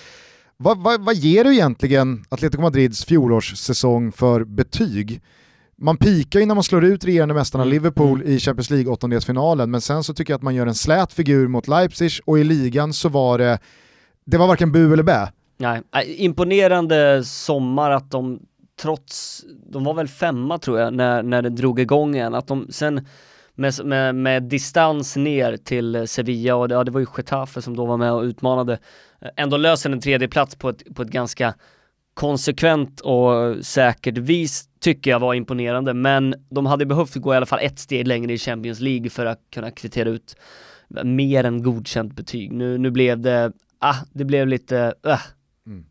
Vad, vad, vad ger du egentligen Atletico Madrids fjolårssäsong för betyg? Man pikar ju när man slår ut regerande mästarna mm. Liverpool mm. i Champions League åttondelsfinalen, men sen så tycker jag att man gör en slät figur mot Leipzig och i ligan så var det, det var varken bu eller bä. Nej, imponerande sommar att de trots, de var väl femma tror jag när, när det drog igång igen, att de sen med, med, med distans ner till Sevilla och det, ja, det var ju Getafe som då var med och utmanade, Eh, ändå löser en tredje plats på ett, på ett ganska konsekvent och säkert vis tycker jag var imponerande, men de hade behövt gå i alla fall ett steg längre i Champions League för att kunna kvittera ut mer än godkänt betyg. Nu, nu blev det, ah, det blev lite, äh. Mm.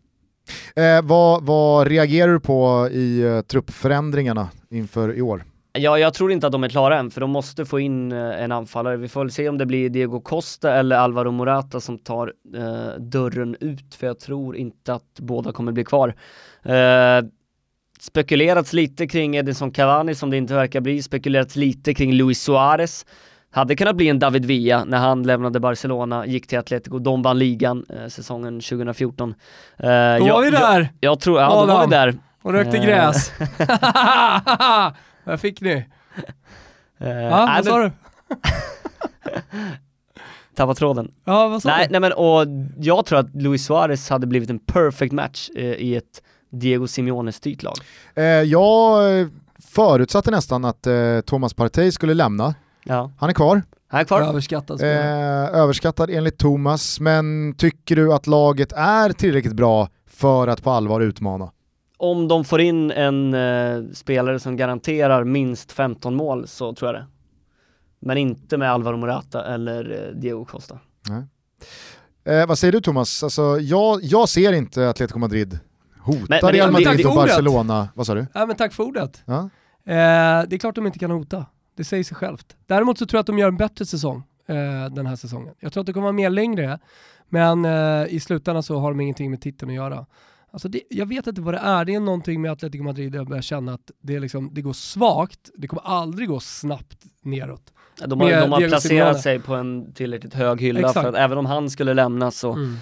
Eh, vad, vad reagerar du på i eh, truppförändringarna inför i år? Ja, jag tror inte att de är klara än, för de måste få in eh, en anfallare. Vi får väl se om det blir Diego Costa eller Alvaro Morata som tar eh, dörren ut, för jag tror inte att båda kommer bli kvar. Eh, spekulerats lite kring Edinson Cavani som det inte verkar bli, spekulerats lite kring Luis Suarez. Hade kunnat bli en David Villa när han lämnade Barcelona, gick till Atletico, de vann ligan eh, säsongen 2014. Eh, då jag, var vi där! Jag, jag tror, ja då var vi där. Och rökte eh. gräs. Vad fick ni? Uh, ja, vad sa du? Tappa tråden. Ja, vad sa nej, du? Nej men och jag tror att Luis Suarez hade blivit en perfect match eh, i ett Diego Simeone-styrt lag. Eh, jag förutsatte nästan att eh, Thomas Partey skulle lämna. Ja. Han är kvar. Han är kvar. Överskattad eh, Överskattad enligt Thomas, men tycker du att laget är tillräckligt bra för att på allvar utmana? Om de får in en eh, spelare som garanterar minst 15 mål så tror jag det. Men inte med Alvaro Morata eller eh, Diego Costa. Eh, vad säger du Thomas? Alltså, jag, jag ser inte Atletico Madrid hota men, men Real Madrid och Barcelona. Vad sa du? Ja, men tack för ordet. Ja. Eh, det är klart de inte kan hota. Det säger sig självt. Däremot så tror jag att de gör en bättre säsong eh, den här säsongen. Jag tror att det kommer vara mer längre, men eh, i slutändan så har de ingenting med titeln att göra. Alltså det, jag vet inte vad det är, det är någonting med Atletico Madrid där jag börjar känna att det, liksom, det går svagt, det kommer aldrig gå snabbt neråt. De har, de har placerat sig på en tillräckligt hög hylla Exakt. för att även om han skulle lämna så mm.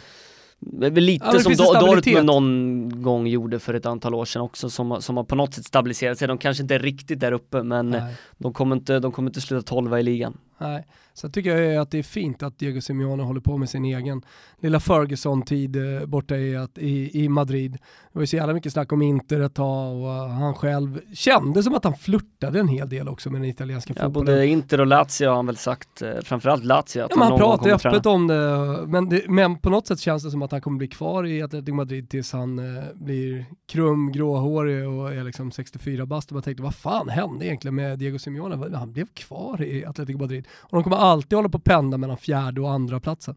Lite ja, som Dortmund någon gång gjorde för ett antal år sedan också som, som har på något sätt stabiliserat sig. De kanske inte är riktigt där uppe men de kommer, inte, de kommer inte sluta tolva i ligan. Nej. Sen tycker jag att det är fint att Diego Simeone håller på med sin egen lilla Ferguson-tid eh, borta i, att, i, i Madrid. Det var ju så jävla mycket snack om Inter ett tag och han själv kände som att han flörtade en hel del också med den italienska ja, fotbollen. Både Inter och Lazio har han väl sagt, eh, framförallt Lazio. Att ja, han, han pratar ju öppet om det men, det men, på något sätt känns det som att han kommer bli kvar i Atletico Madrid tills han eh, blir krum, gråhårig och är liksom 64 bast. Och man tänkte, vad fan hände egentligen med Diego Simeone? Han blev kvar i Atletico Madrid. Och de kommer alltid håller på att pendla mellan fjärde och andra platsen.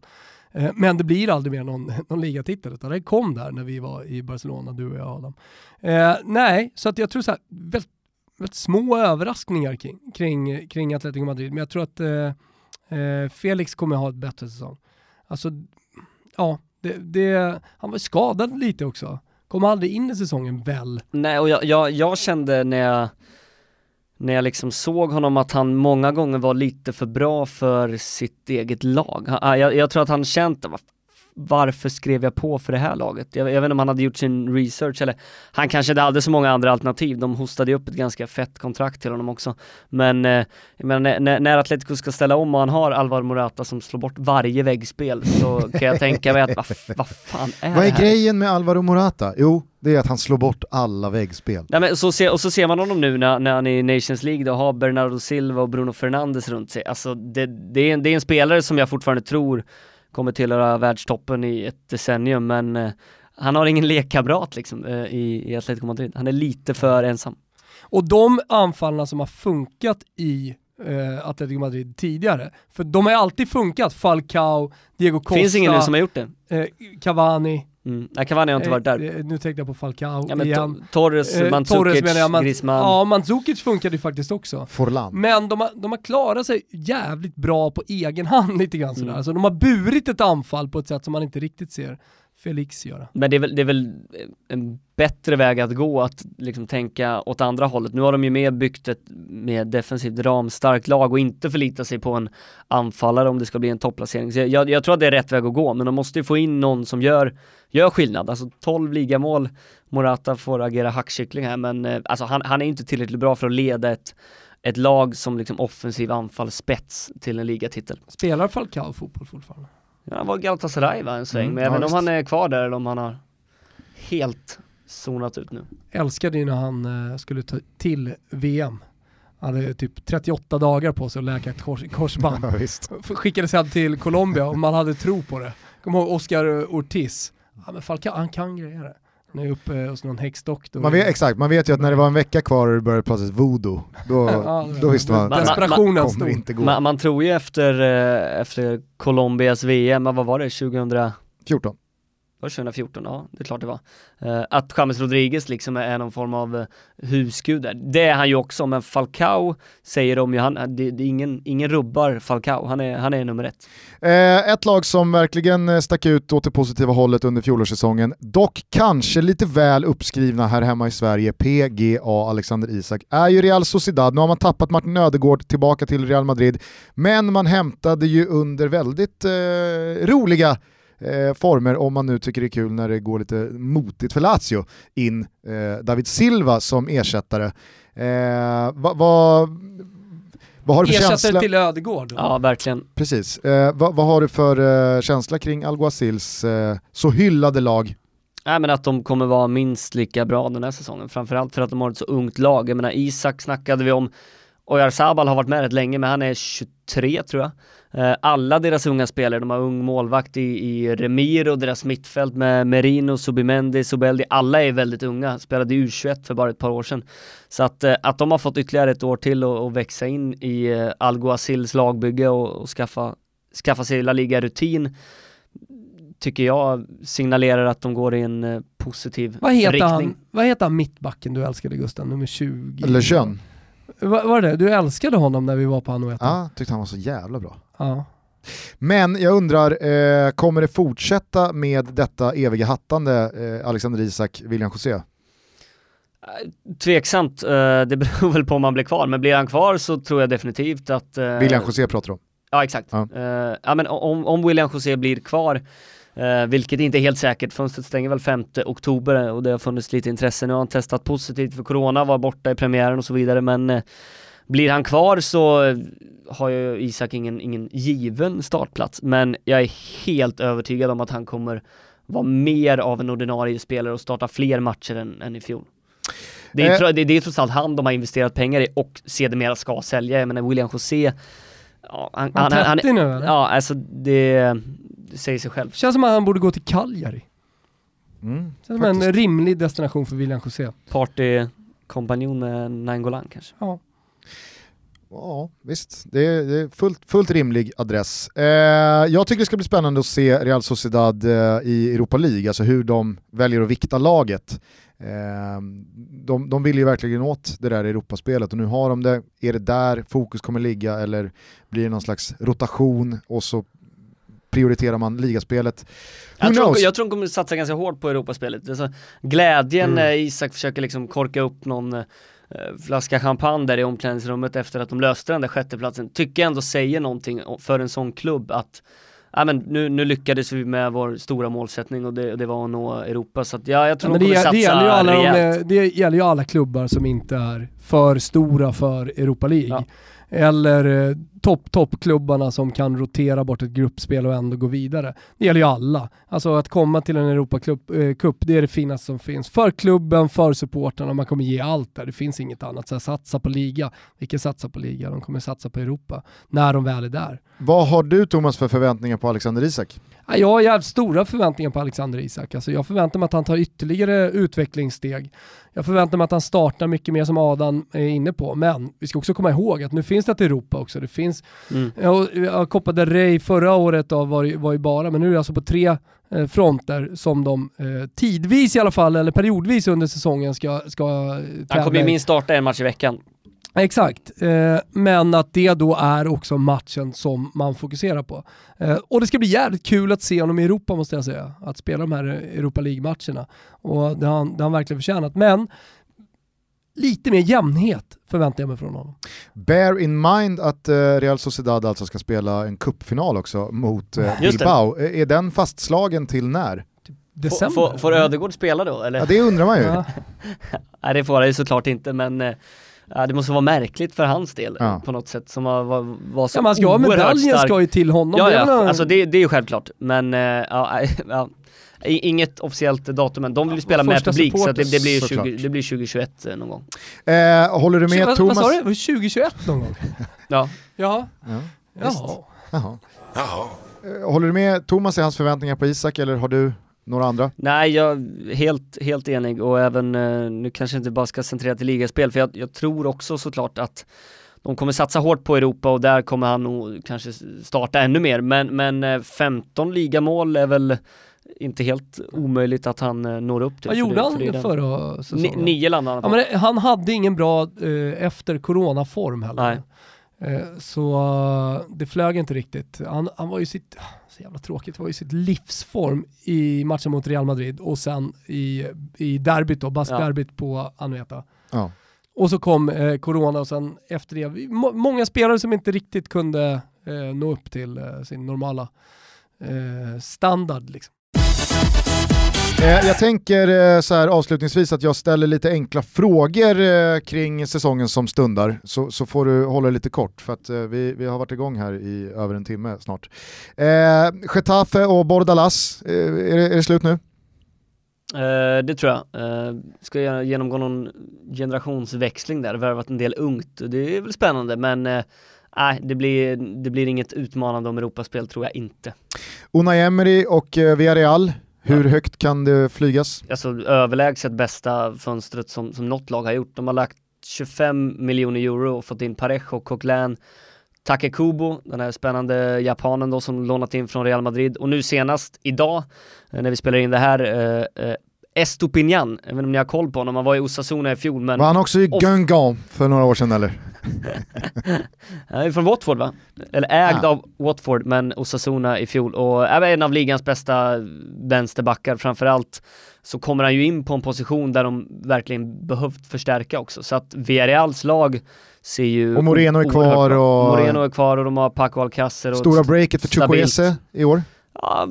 Eh, men det blir aldrig mer någon, någon ligatitel, utan det kom där när vi var i Barcelona, du och jag Adam. Eh, nej, så att jag tror så här, väldigt, väldigt små överraskningar kring, kring, kring Atletico Madrid, men jag tror att eh, eh, Felix kommer ha ett bättre säsong. Alltså, ja, det, det, han var skadad lite också. Kom aldrig in i säsongen väl. Nej, och jag, jag, jag kände när jag när jag liksom såg honom att han många gånger var lite för bra för sitt eget lag. Ah, jag, jag tror att han känt, varför skrev jag på för det här laget? Jag, jag, vet inte om han hade gjort sin research eller han kanske inte hade så många andra alternativ. De hostade upp ett ganska fett kontrakt till honom också. Men, eh, men när, när Atletico ska ställa om och han har Alvar Morata som slår bort varje väggspel så kan jag tänka mig att vad, vad fan är Vad är det här? grejen med Alvaro Morata? Jo, det är att han slår bort alla väggspel. Nej, men så se, och så ser man honom nu när, när han är i Nations League då, har Bernardo Silva och Bruno Fernandes runt sig. Alltså det, det, är det är en spelare som jag fortfarande tror kommer tillhöra världstoppen i ett decennium men eh, han har ingen lekkamrat liksom eh, i, i Atletico Madrid. Han är lite för ensam. Och de anfallarna som har funkat i eh, Atletico Madrid tidigare, för de har alltid funkat, Falcao, Diego Costa, Finns ingen nu som har gjort det. Eh, Cavani, Mm. Nej, Cavani har inte varit där. Eh, nu tänkte jag på Falcao ja, men igen. Torres, eh, Mandzukic, Torres jag, man, Griezmann. Ja, Mandzukic funkade ju faktiskt också. Forlan. Men de har, de har klarat sig jävligt bra på egen hand lite grann sådär. Mm. Alltså de har burit ett anfall på ett sätt som man inte riktigt ser Felix göra. Men det är väl, det är väl en bättre väg att gå att liksom tänka åt andra hållet. Nu har de ju mer byggt ett mer defensivt ramstarkt lag och inte förlita sig på en anfallare om det ska bli en topplacering. Så jag, jag tror att det är rätt väg att gå, men de måste ju få in någon som gör, gör skillnad. Alltså 12 ligamål, Morata får agera hackkyckling här, men eh, alltså han, han är inte tillräckligt bra för att leda ett ett lag som liksom offensiv anfallsspets till en ligatitel. Spelar Falcao fotboll fortfarande? Ja, han var Galatasaray va, en sväng, mm, men jag vet inte om han är kvar där eller om han har helt zonat ut nu. Älskade ju när han eh, skulle ta till VM. Han hade typ 38 dagar på sig att läka ett kors, korsband. Ja. Skickades sedan till Colombia och man hade tro på det. Kommer ihåg Oscar Ortiz. Ja men Falcao, han kan grejer är uppe hos någon häxdoktor. Man vet, exakt, man vet ju att när det var en vecka kvar och det började pratas voodoo, då, Ja, då visste man Man- att Desperationen det kommer inte gå. Man, man tror ju efter, eh, efter Colombias VM, vad var det, 2000? Var det 2014? Ja, det är klart det var. Eh, att James Rodriguez liksom är någon form av eh, husgud där. Det är han ju också, men Falcao säger de ju, han, eh, det, det ingen, ingen rubbar Falcao, han är, han är nummer ett. Eh, ett lag som verkligen stack ut åt det positiva hållet under fjolårssäsongen, dock kanske lite väl uppskrivna här hemma i Sverige, PGA Alexander Isak, är ju Real Sociedad. Nu har man tappat Martin Ödegård tillbaka till Real Madrid, men man hämtade ju under väldigt eh, roliga eh, former, om man nu tycker det är kul när det går lite motigt för Lazio, in eh, David Silva som ersättare. Eh, vad vad- vad har du för Ersättare känsla? till Ödegård. Ja, verkligen. Precis. Eh, vad, vad har du för eh, känsla kring Alguacils eh, så hyllade lag? Nej men att de kommer vara minst lika bra den här säsongen, framförallt för att de har ett så ungt lag. Jag menar Isak snackade vi om, Oyarzabal har varit med rätt länge men han är 23 tror jag. Eh, Alla deras unga spelare, de har ung målvakt i, i Remir och deras mittfält med Merino, Subimendi, Subeldi, alla är väldigt unga, spelade i U21 för bara ett par år sedan. Så att, eh, att de har fått ytterligare ett år till och, och växa in i eh, Alguacils lagbygge och, och skaffa, skaffa sig La Liga-rutin tycker jag signalerar att de går i en positiv Vad heter, riktning. han, vad heter han mittbacken du älskade Gustav, nummer 20? Eller Kön? Va, var det Du älskade honom när vi var på Anoeta? Ja, tyckte han var så jävla bra. ja. Men jag undrar, eh, kommer det fortsätta med detta eviga hattande eh, Alexander Isak, William José? Eh, Tveksamt, eh, det beror väl på om han blir kvar, men blir han kvar så tror jag definitivt att... eh, William José pratar om. Ja exakt. Ja. Ja. ja men om, om William José blir kvar, eh, vilket inte är helt säkert, fönstret stänger väl 5 oktober och det har funnits lite intresse. Nu har han testat positivt för corona, var borta i premiären och så vidare, men eh, blir han kvar så eh, har ju Isak ingen, ingen given startplats, men jag är helt övertygad om att han kommer vara mer av en ordinarie spelare och starta fler matcher än, än i fjol. Det är, Eh. det, det är trots allt han de har investerat pengar i och sedermera ska sälja. Jag menar William José, ja, han, Han är 30 nu eller? Ja, alltså det, det säger sig själv. Känns som att han borde gå till Cagliari. Mm, Känns som en rimlig destination för William José. Partykompanjon med Nangolan kanske. Ja. Ja, visst. Det är, det är fullt, fullt rimlig adress. Eh, jag tycker det ska bli spännande att se Real Sociedad eh, i Europa League, alltså hur de väljer att vikta laget. Eh, de, de vill ju verkligen åt det där Europaspelet och nu har de det. Är det där fokus kommer ligga eller blir det någon slags rotation och så prioriterar man ligaspelet? Who Jag tror, jag tror de kommer satsa ganska hårt på Europaspelet. Alltså, glädjen Mm. när Isak försöker liksom korka upp någon eh, flaska champagne där i omklädningsrummet efter att de löste den där sjätteplatsen, tycker jag ändå säger någonting för en sån klubb att ja, men nu, nu lyckades vi med vår stora målsättning och det, och det var att nå Europa. Så att, ja, jag Ja, tror men de det, kommer det, satsa gäller ju alla de, det gäller ju alla klubbar som inte är för stora för Europa League. Ja. Eller eh, topp, toppklubbarna som kan rotera bort ett gruppspel och ändå gå vidare. Det gäller ju alla. Alltså att komma till en Europacup, eh, det är det finaste som finns. För klubben, för supportrarna, man kommer ge allt där. Det finns inget annat. Så här, satsa på liga. Vilka satsar på liga? De kommer satsa på Europa. När de väl är där. Vad har du Thomas för förväntningar på Alexander Isak? Ja, Jag har jävligt stora förväntningar på Alexander Isak. Alltså jag förväntar mig att han tar ytterligare utvecklingssteg. Jag förväntar mig att han startar mycket mer som Adam är inne på. Men vi ska också komma ihåg att nu finns det ett Europa också. Det finns, Mm. ja, Copa del Rey förra året då var, ju- var ju bara, men nu är det alltså på tre eh, fronter som de eh, tidvis i alla fall, eller periodvis under säsongen ska, ska eh, Han tävla kommer ju minst starta en match i veckan. Exakt, eh, men att det då är också matchen som man fokuserar på. Eh, och det ska bli jävligt kul att se honom i Europa måste jag säga. Att spela de här Europa League-matcherna. Och det har, han, det har han verkligen förtjänat. Men lite mer jämnhet förväntar jag mig från honom. Bear in mind att eh, Real Sociedad alltså ska spela en cupfinal också mot eh. Bilbao. Eh, Är den fastslagen till när? Får, December? får, får Ödegård spela då eller? Ja, det undrar man ju. Ja. Nej det får han ju såklart inte men ja, det måste vara märkligt för hans del Ja. på något sätt som var, var, var så Ja, man ska oerhört medaljen stark. ska ju till honom. Ja, Det är ja, alltså det, det är ju självklart. Men ja, ja, Inget officiellt datum men de vill ju spela med publik så att det, det, blir Såklart. 20, det blir 2021 eh, någon gång. Eh, håller du med vad, Thomas? Vad sa du? 2021 någon gång? Ja. Ja. Ja, Jaha. jaha. Eh, håller du med Thomas i hans förväntningar på Isak eller har du några andra? Nej, jag är helt, helt enig och även, eh, nu kanske inte bara ska centrera till ligaspel, för jag, jag tror också såklart att de kommer satsa hårt på Europa och där kommer han nog kanske starta ännu mer, men, men eh, 15 ligamål är väl inte helt omöjligt att han eh, når upp till. Vad gjorde det- han för förra Ni, säsongen? nio landade Ja, han på. det, han hade ingen bra eh, efter coronaform heller. Nej. Eh, så eh, det flög inte riktigt. Han, han var ju sitt, så jävla tråkigt, var ju sitt livsform i matchen mot Real Madrid och sen i, i derbyt då, baskderbyt på Anoeta. Ja. Och så kom eh, corona och sen efter det, må, många spelare som inte riktigt kunde eh, nå upp till eh, sin normala standard. Liksom. Eh, jag tänker eh, så här avslutningsvis att jag ställer lite enkla frågor eh, kring säsongen som stundar, så, så får du hålla lite kort för att vi, vi har varit igång här i över en timme snart. Eh, Getafe och Bordalas, eh, är, det, är det slut nu? Eh, det tror jag. Eh, ska jag genomgå någon generationsväxling där, värvat en del ungt. Det är väl spännande men eh, nej, det, blir, det blir inget utmanande om Europaspel tror jag inte. Unai Emery och Villarreal, hur högt kan det flygas? Alltså överlägset bästa fönstret som, som något lag har gjort. De har lagt 25 miljoner euro och fått in Parejo, Coquelin, Takekubo, den här spännande japanen då som lånat in från Real Madrid och nu senast idag eh, när vi spelar in det här eh, eh, Estopinian, jag vet inte om ni har koll på honom, han var i Osasuna i fjol men Var han också i Guingamp för några år sedan eller? Han är från Watford va? Eller ägd Ah. av Watford men Osasuna i fjol och är en av ligans bästa vänsterbackar framförallt så kommer han ju in på en position där de verkligen behövt förstärka också så att Villarreals lag ser ju Och Moreno är kvar och- Moreno är kvar och de har Paco Alcacer och Stora breaket för. Chukwueze i år? Ja,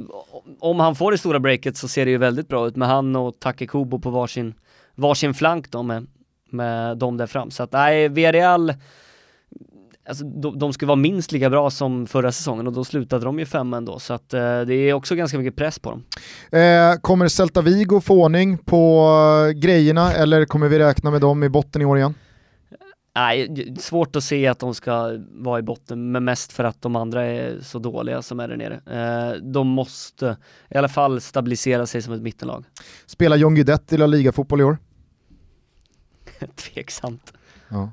om han får det stora breaket så ser det ju väldigt bra ut med han och Takekubo på varsin, varsin flank då med, med dem där fram. Så att nej, Villarreal, alltså de, de ska vara minst lika bra som förra säsongen och då slutade de ju femma ändå. Så att eh, det är också ganska mycket press på dem. Eh, kommer Celta Vigo få ordning på eh, grejerna eller kommer vi räkna med dem i botten i år igen? Nej, svårt att se att de ska vara i botten, men mest för att de andra är så dåliga som är där nere. Eh, de måste i alla fall stabilisera sig som ett mittenlag. Spelar John Guidetti i La Liga-fotboll i år? Tveksamt. Ja.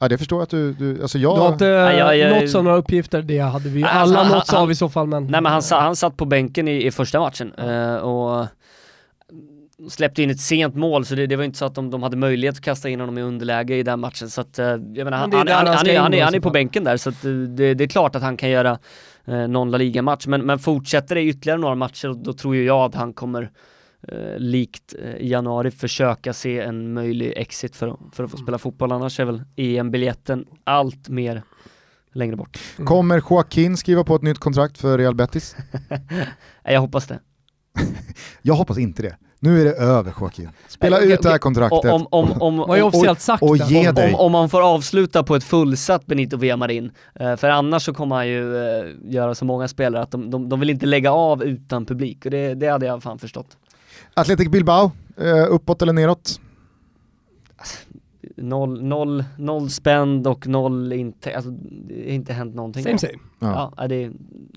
ja, det förstår jag att du, du alltså jag... Du har inte Nej, jag- jag- nåtts av några uppgifter, det hade vi alla alltså, han- nåtts av i så fall. Men, Nej men han, han satt på bänken i, i första matchen eh, och släppte in ett sent mål så det, det var inte så att de, de hade möjlighet att kasta in honom i underläge i den matchen så att eh, jag menar, han, är han, han, han är, han, är, han är på bänken där så att eh, det, det är klart att han kan göra eh, någon La Liga-match men, men fortsätter det ytterligare några matcher då, då tror ju jag att han kommer eh, likt eh, i januari försöka se en möjlig exit för, att- för att få spela fotboll annars är väl EM-biljetten allt mer längre bort. Kommer Joaquin skriva på ett nytt kontrakt för Real Betis? Jag hoppas det. Jag hoppas inte det. Nu är det över Joaquin. Spela okej, ut det här kontraktet. Och, om, om, om, Vad är officiellt sagt och där? ge om, dig. om, om man får avsluta på ett fullsatt Benito Villamarin, eh, för annars så kommer han ju eh, göra så många spelare att de, de, de vill inte lägga av utan publik och det, det hade jag fan förstått. Athletic Bilbao, eh, uppåt eller neråt? Noll, noll, noll spänd och noll inte, alltså det har inte hänt någonting. Same same. Ja. Ja, det, Ja,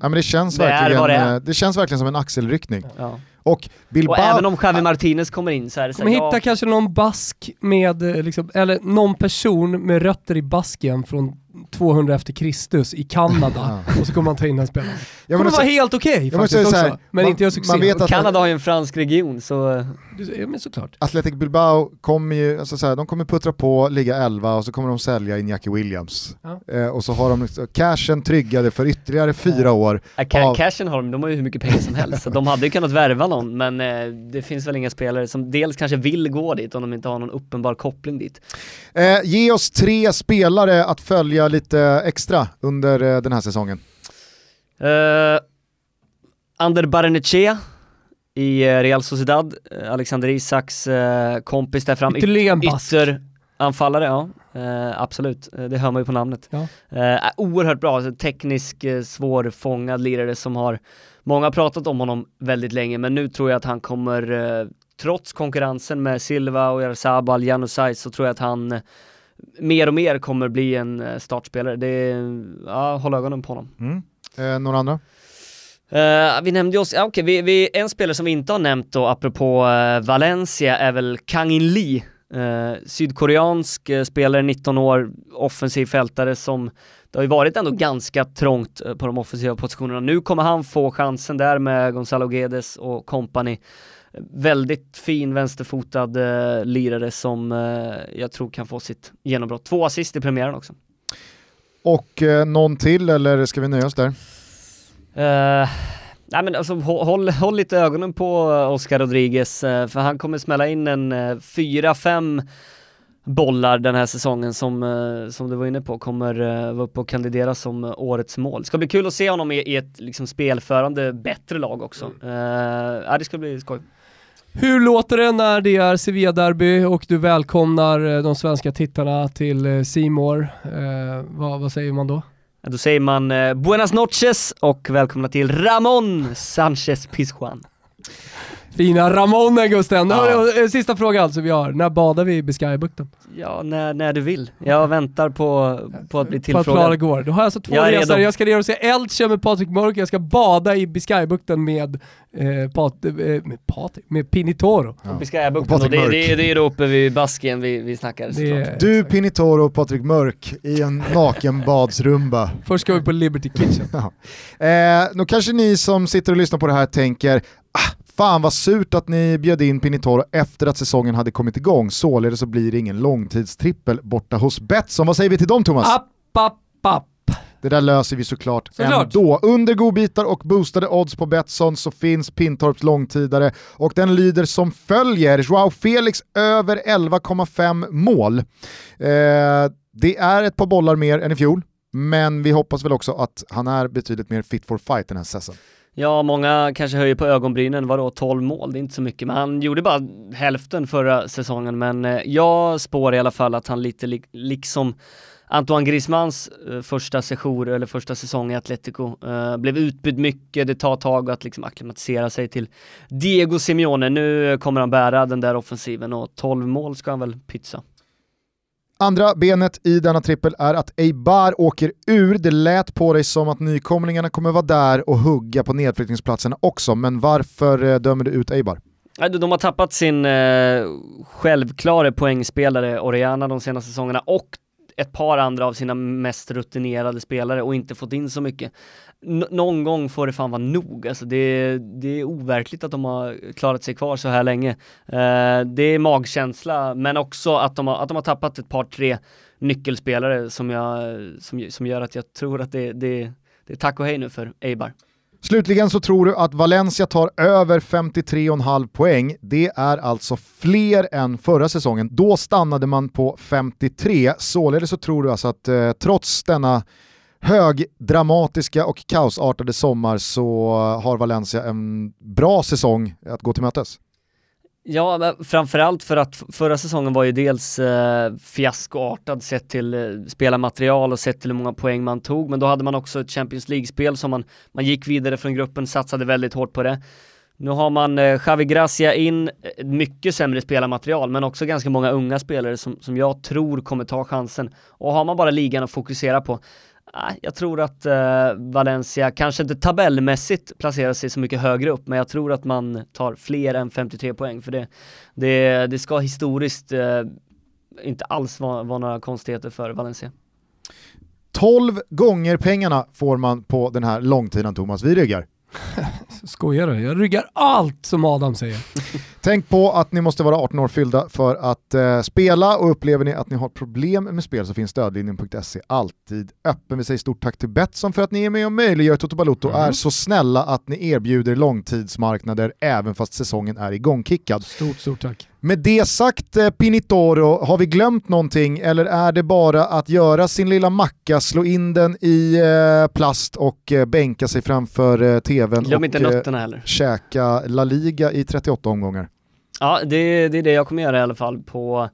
men det, känns Det verkligen, det eh, det känns verkligen som en axelryckning. ja. Och Bilbao... Och även om Javi Martinez kommer in så är det så här, hitta ja, kanske någon bask med, eh, liksom, eller någon person med rötter i Baskien från 200 efter Kristus i Kanada och så kommer man ta in den spelaren. Det kommer menar, vara helt okej måste faktiskt också, här, men man- inte göra succé. man vet och att- Kanada har ju en fransk region så Ja, men såklart. Athletic Bilbao kommer ju, alltså så här, de kommer puttra på, ligga 11 och så kommer de sälja Iñaki Williams. Ja. Eh, och så har de liksom cashen tryggade för ytterligare fyra år. Ja, Av- Cashen har de, de har ju hur mycket pengar som helst, så de hade ju kunnat värva någon, men eh, det finns väl inga spelare som dels kanske vill gå dit om de inte har någon uppenbar koppling dit. Eh, ge oss tre spelare att följa lite extra under eh, den här säsongen. Uh, Ander Barnechea i eh, Real Sociedad, Alexander Isaks eh, kompis där fram, Yt- Ytterligare en bask. ytteranfallare, ja. Eh, absolut, det hör man ju på namnet. Ja. Eh, oerhört bra, alltså, teknisk, eh, svårfångad lirare som har, många har pratat om honom väldigt länge, men nu tror jag att han kommer, trots konkurrensen med Silva och Jarzabal, Janusaj, så tror jag att han mer och mer kommer bli en eh, startspelare. Det är, ja, håll ögonen på honom. Mm. Eh, några andra? Uh, vi nämnde oss, ja, okej, okay, vi, vi, en spelare som vi inte har nämnt då, apropå uh, Valencia, är väl Kang In Lee. Uh, sydkoreansk spelare, 19 år, offensiv fältare som det har ju varit ändå ganska trångt på de offensiva positionerna. Nu kommer han få chansen där med Gonzalo Guedes och company. Väldigt fin vänsterfotad lirare som jag tror kan få sitt genombrott. Två assist i premiären också. Och någon till eller ska vi nöja oss där? Uh, nej men alltså håll, håll lite ögonen på Oscar Rodriguez, uh, för han kommer smälla in en uh, fyra, fem bollar den här säsongen som, uh, som du var inne på kommer uh, vara uppe och kandidera som uh, årets mål. Det ska bli kul att se honom i, i ett liksom, spelförande bättre lag också. Uh, ja, det ska bli skoj. Hur låter det när det är Sevilla-derby och du välkomnar eh, de svenska tittarna till eh, Simor? Eh, vad, vad säger man då? Då säger man eh, Buenas noches och välkomna till Ramon Sanchez Pizjuan. Fina Ramon Gusten. Ja. Eh, sista frågan alltså vi har, när badar vi i Biscayabukten? Ja, när, när du vill. Jag väntar på, på att bli tillfrågad. På att Klara går. Då har jag alltså två jag resor. Jag ska ner och se Elche med Patrik Mörk, jag ska bada i Biscayabukten med, eh, Pat, eh, med Patrik, med Pinitoro. Ja. Biscayabukten, och, det, det, det är då uppe vid Basken vi, vi snackar det, Du, Pinitoro och Patrik Mörk i en nakenbadsrumba. Först ska vi på Liberty Kitchen. ja. eh, då kanske ni som sitter och lyssnar på det här tänker, ah, Fan vad surt att ni bjöd in Pinitoro efter att säsongen hade kommit igång, således så blir det ingen långtidstrippel borta hos Betsson. Vad säger vi till dem Thomas? App, app, app. Det där löser vi såklart, såklart. ändå. Under godbitar och boostade odds på Betsson så finns Pintorps långtidare och den lyder som följer. Joao Felix över 11,5 mål. Eh, det är ett par bollar mer än i fjol, men vi hoppas väl också att han är betydligt mer fit for fight den här säsongen. Ja, många kanske höjer på ögonbrynen, vadå 12 mål, det är inte så mycket, men han gjorde bara hälften förra säsongen, men eh, jag spår i alla fall att han lite li liksom Antoine Griezmanns eh, första session eller första säsong i Atletico uh, blev utbytt mycket, det tar tag att liksom acklimatisera sig till Diego Simeone. Nu kommer han bära den där offensiven och 12 mål ska han väl pytsa. Andra benet i denna trippel är att Eibar åker ur. Det lät på dig som att nykomlingarna kommer vara där och hugga på nedflyttningsplatserna också, men varför eh, dömer du ut Eibar? De har tappat sin eh, självklara poängspelare Oriana de senaste säsongerna och ett par andra av sina mest rutinerade spelare och inte fått in så mycket. N någon gång får det fan vara nog, alltså det, det är overkligt att de har klarat sig kvar så här länge. Eh, det är magkänsla, men också att de har, att de har tappat ett par, tre nyckelspelare som, jag, som, som gör att jag tror att det, det, det är tack och hej nu för Eibar. Slutligen så tror du att Valencia tar över 53,5 poäng. Det är alltså fler än förra säsongen. Då stannade man på 53, således så tror du alltså att eh, trots denna högdramatiska och kaosartade sommar så har Valencia en bra säsong att gå till mötes. Ja, framförallt för att förra säsongen var ju dels eh, fiaskoartad sett till eh, spelarmaterial och sett till hur många poäng man tog, men då hade man också ett Champions League-spel som man, man gick vidare från gruppen, satsade väldigt hårt på det. Nu har man eh, Xavi Gracia in, eh, mycket sämre spelarmaterial, men också ganska många unga spelare som, som jag tror kommer ta chansen. Och har man bara ligan att fokusera på, jag tror att eh, Valencia, kanske inte tabellmässigt placerar sig så mycket högre upp, men jag tror att man tar fler än 53 poäng, för det, det, det ska historiskt eh, inte alls vara, vara några konstigheter för Valencia. 12 gånger pengarna får man på den här långtiden Thomas, vi ryggar. Skojar du? Jag ryggar allt som Adam säger. Tänk på att ni måste vara 18 år fyllda för att eh, spela och upplever ni att ni har problem med spel så finns stödlinjen.se alltid öppen. Vi säger stort tack till Betsson för att ni är med och möjliggör Toto Balotto mm. är så snälla att ni erbjuder långtidsmarknader även fast säsongen är igångkickad. Stort, stort tack. Med det sagt eh, Pinitoro, har vi glömt någonting eller är det bara att göra sin lilla macka, slå in den i eh, plast och eh, bänka sig framför tvn Glöm och inte nötterna heller. käka La Liga i 38 omgångar? Ja, det, det är det jag kommer göra i alla fall på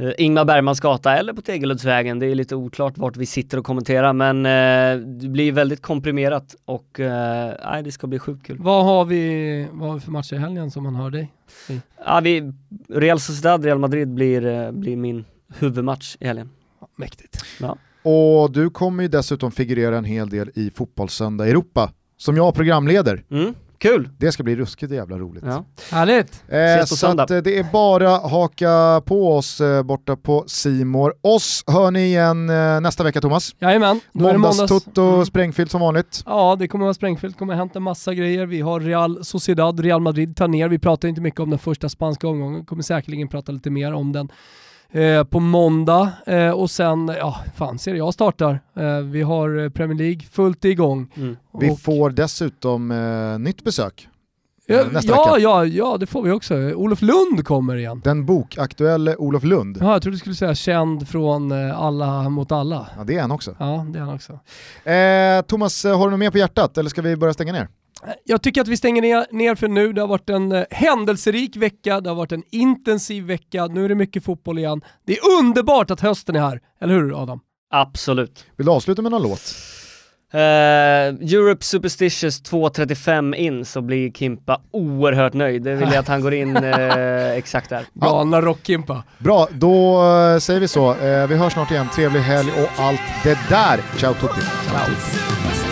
uh, Ingmar Bergmans gata eller på Tegeluddsvägen. Det är lite oklart vart vi sitter och kommenterar men uh, det blir väldigt komprimerat och nej, det ska bli sjukt kul. Vad har vi, vad har vi för matcher i helgen som man hör dig i? Ja, vi, Real Sociedad, Real Madrid blir, blir min huvudmatch i helgen. Mäktigt. Ja. Och du kommer ju dessutom figurera en hel del i Fotbollssöndag Europa, som jag programleder. Mm. Kul! Det ska bli ruskigt jävla roligt. Ja. Härligt! Eh, så att, eh, det är bara haka på oss eh, borta på Simor. Oss hör ni igen eh, nästa vecka Thomas. Jajamän, då är det måndags. Mm. sprängfyllt som vanligt. Ja, det kommer vara sprängfyllt, det kommer hänt en massa grejer. Vi har Real Sociedad, Real Madrid tar ner. Vi pratar inte mycket om den första spanska omgången, kommer säkerligen prata lite mer om den eh, på måndag eh, och sen, ja fan, Serie A startar. Eh, vi har eh, Premier League fullt igång. Mm. Vi får dessutom eh, nytt besök. Ja, ja, ja, ja, det får vi också. Olof Lund kommer igen. Den bokaktuelle Olof Lund. Ja, jag trodde du skulle säga känd från Alla mot alla. Ja, det är han också. Ja, det är han också. Eh, Thomas, har du något mer på hjärtat eller ska vi börja stänga ner? Jag tycker att vi stänger ner, ner för nu. Det har varit en eh, händelserik vecka, det har varit en intensiv vecka, nu är det mycket fotboll igen. Det är underbart att hösten är här, eller hur Adam? Absolut. Vill du avsluta med någon låt? Uh, Europe Superstitious 2.35 in så blir Kimpa oerhört nöjd. Det vill jag att han går in uh, exakt där. Galna rock-Kimpa. Bra, då uh, säger vi så. vi hörs snart igen. Trevlig helg och allt det där. Ciao tutti. Ciao.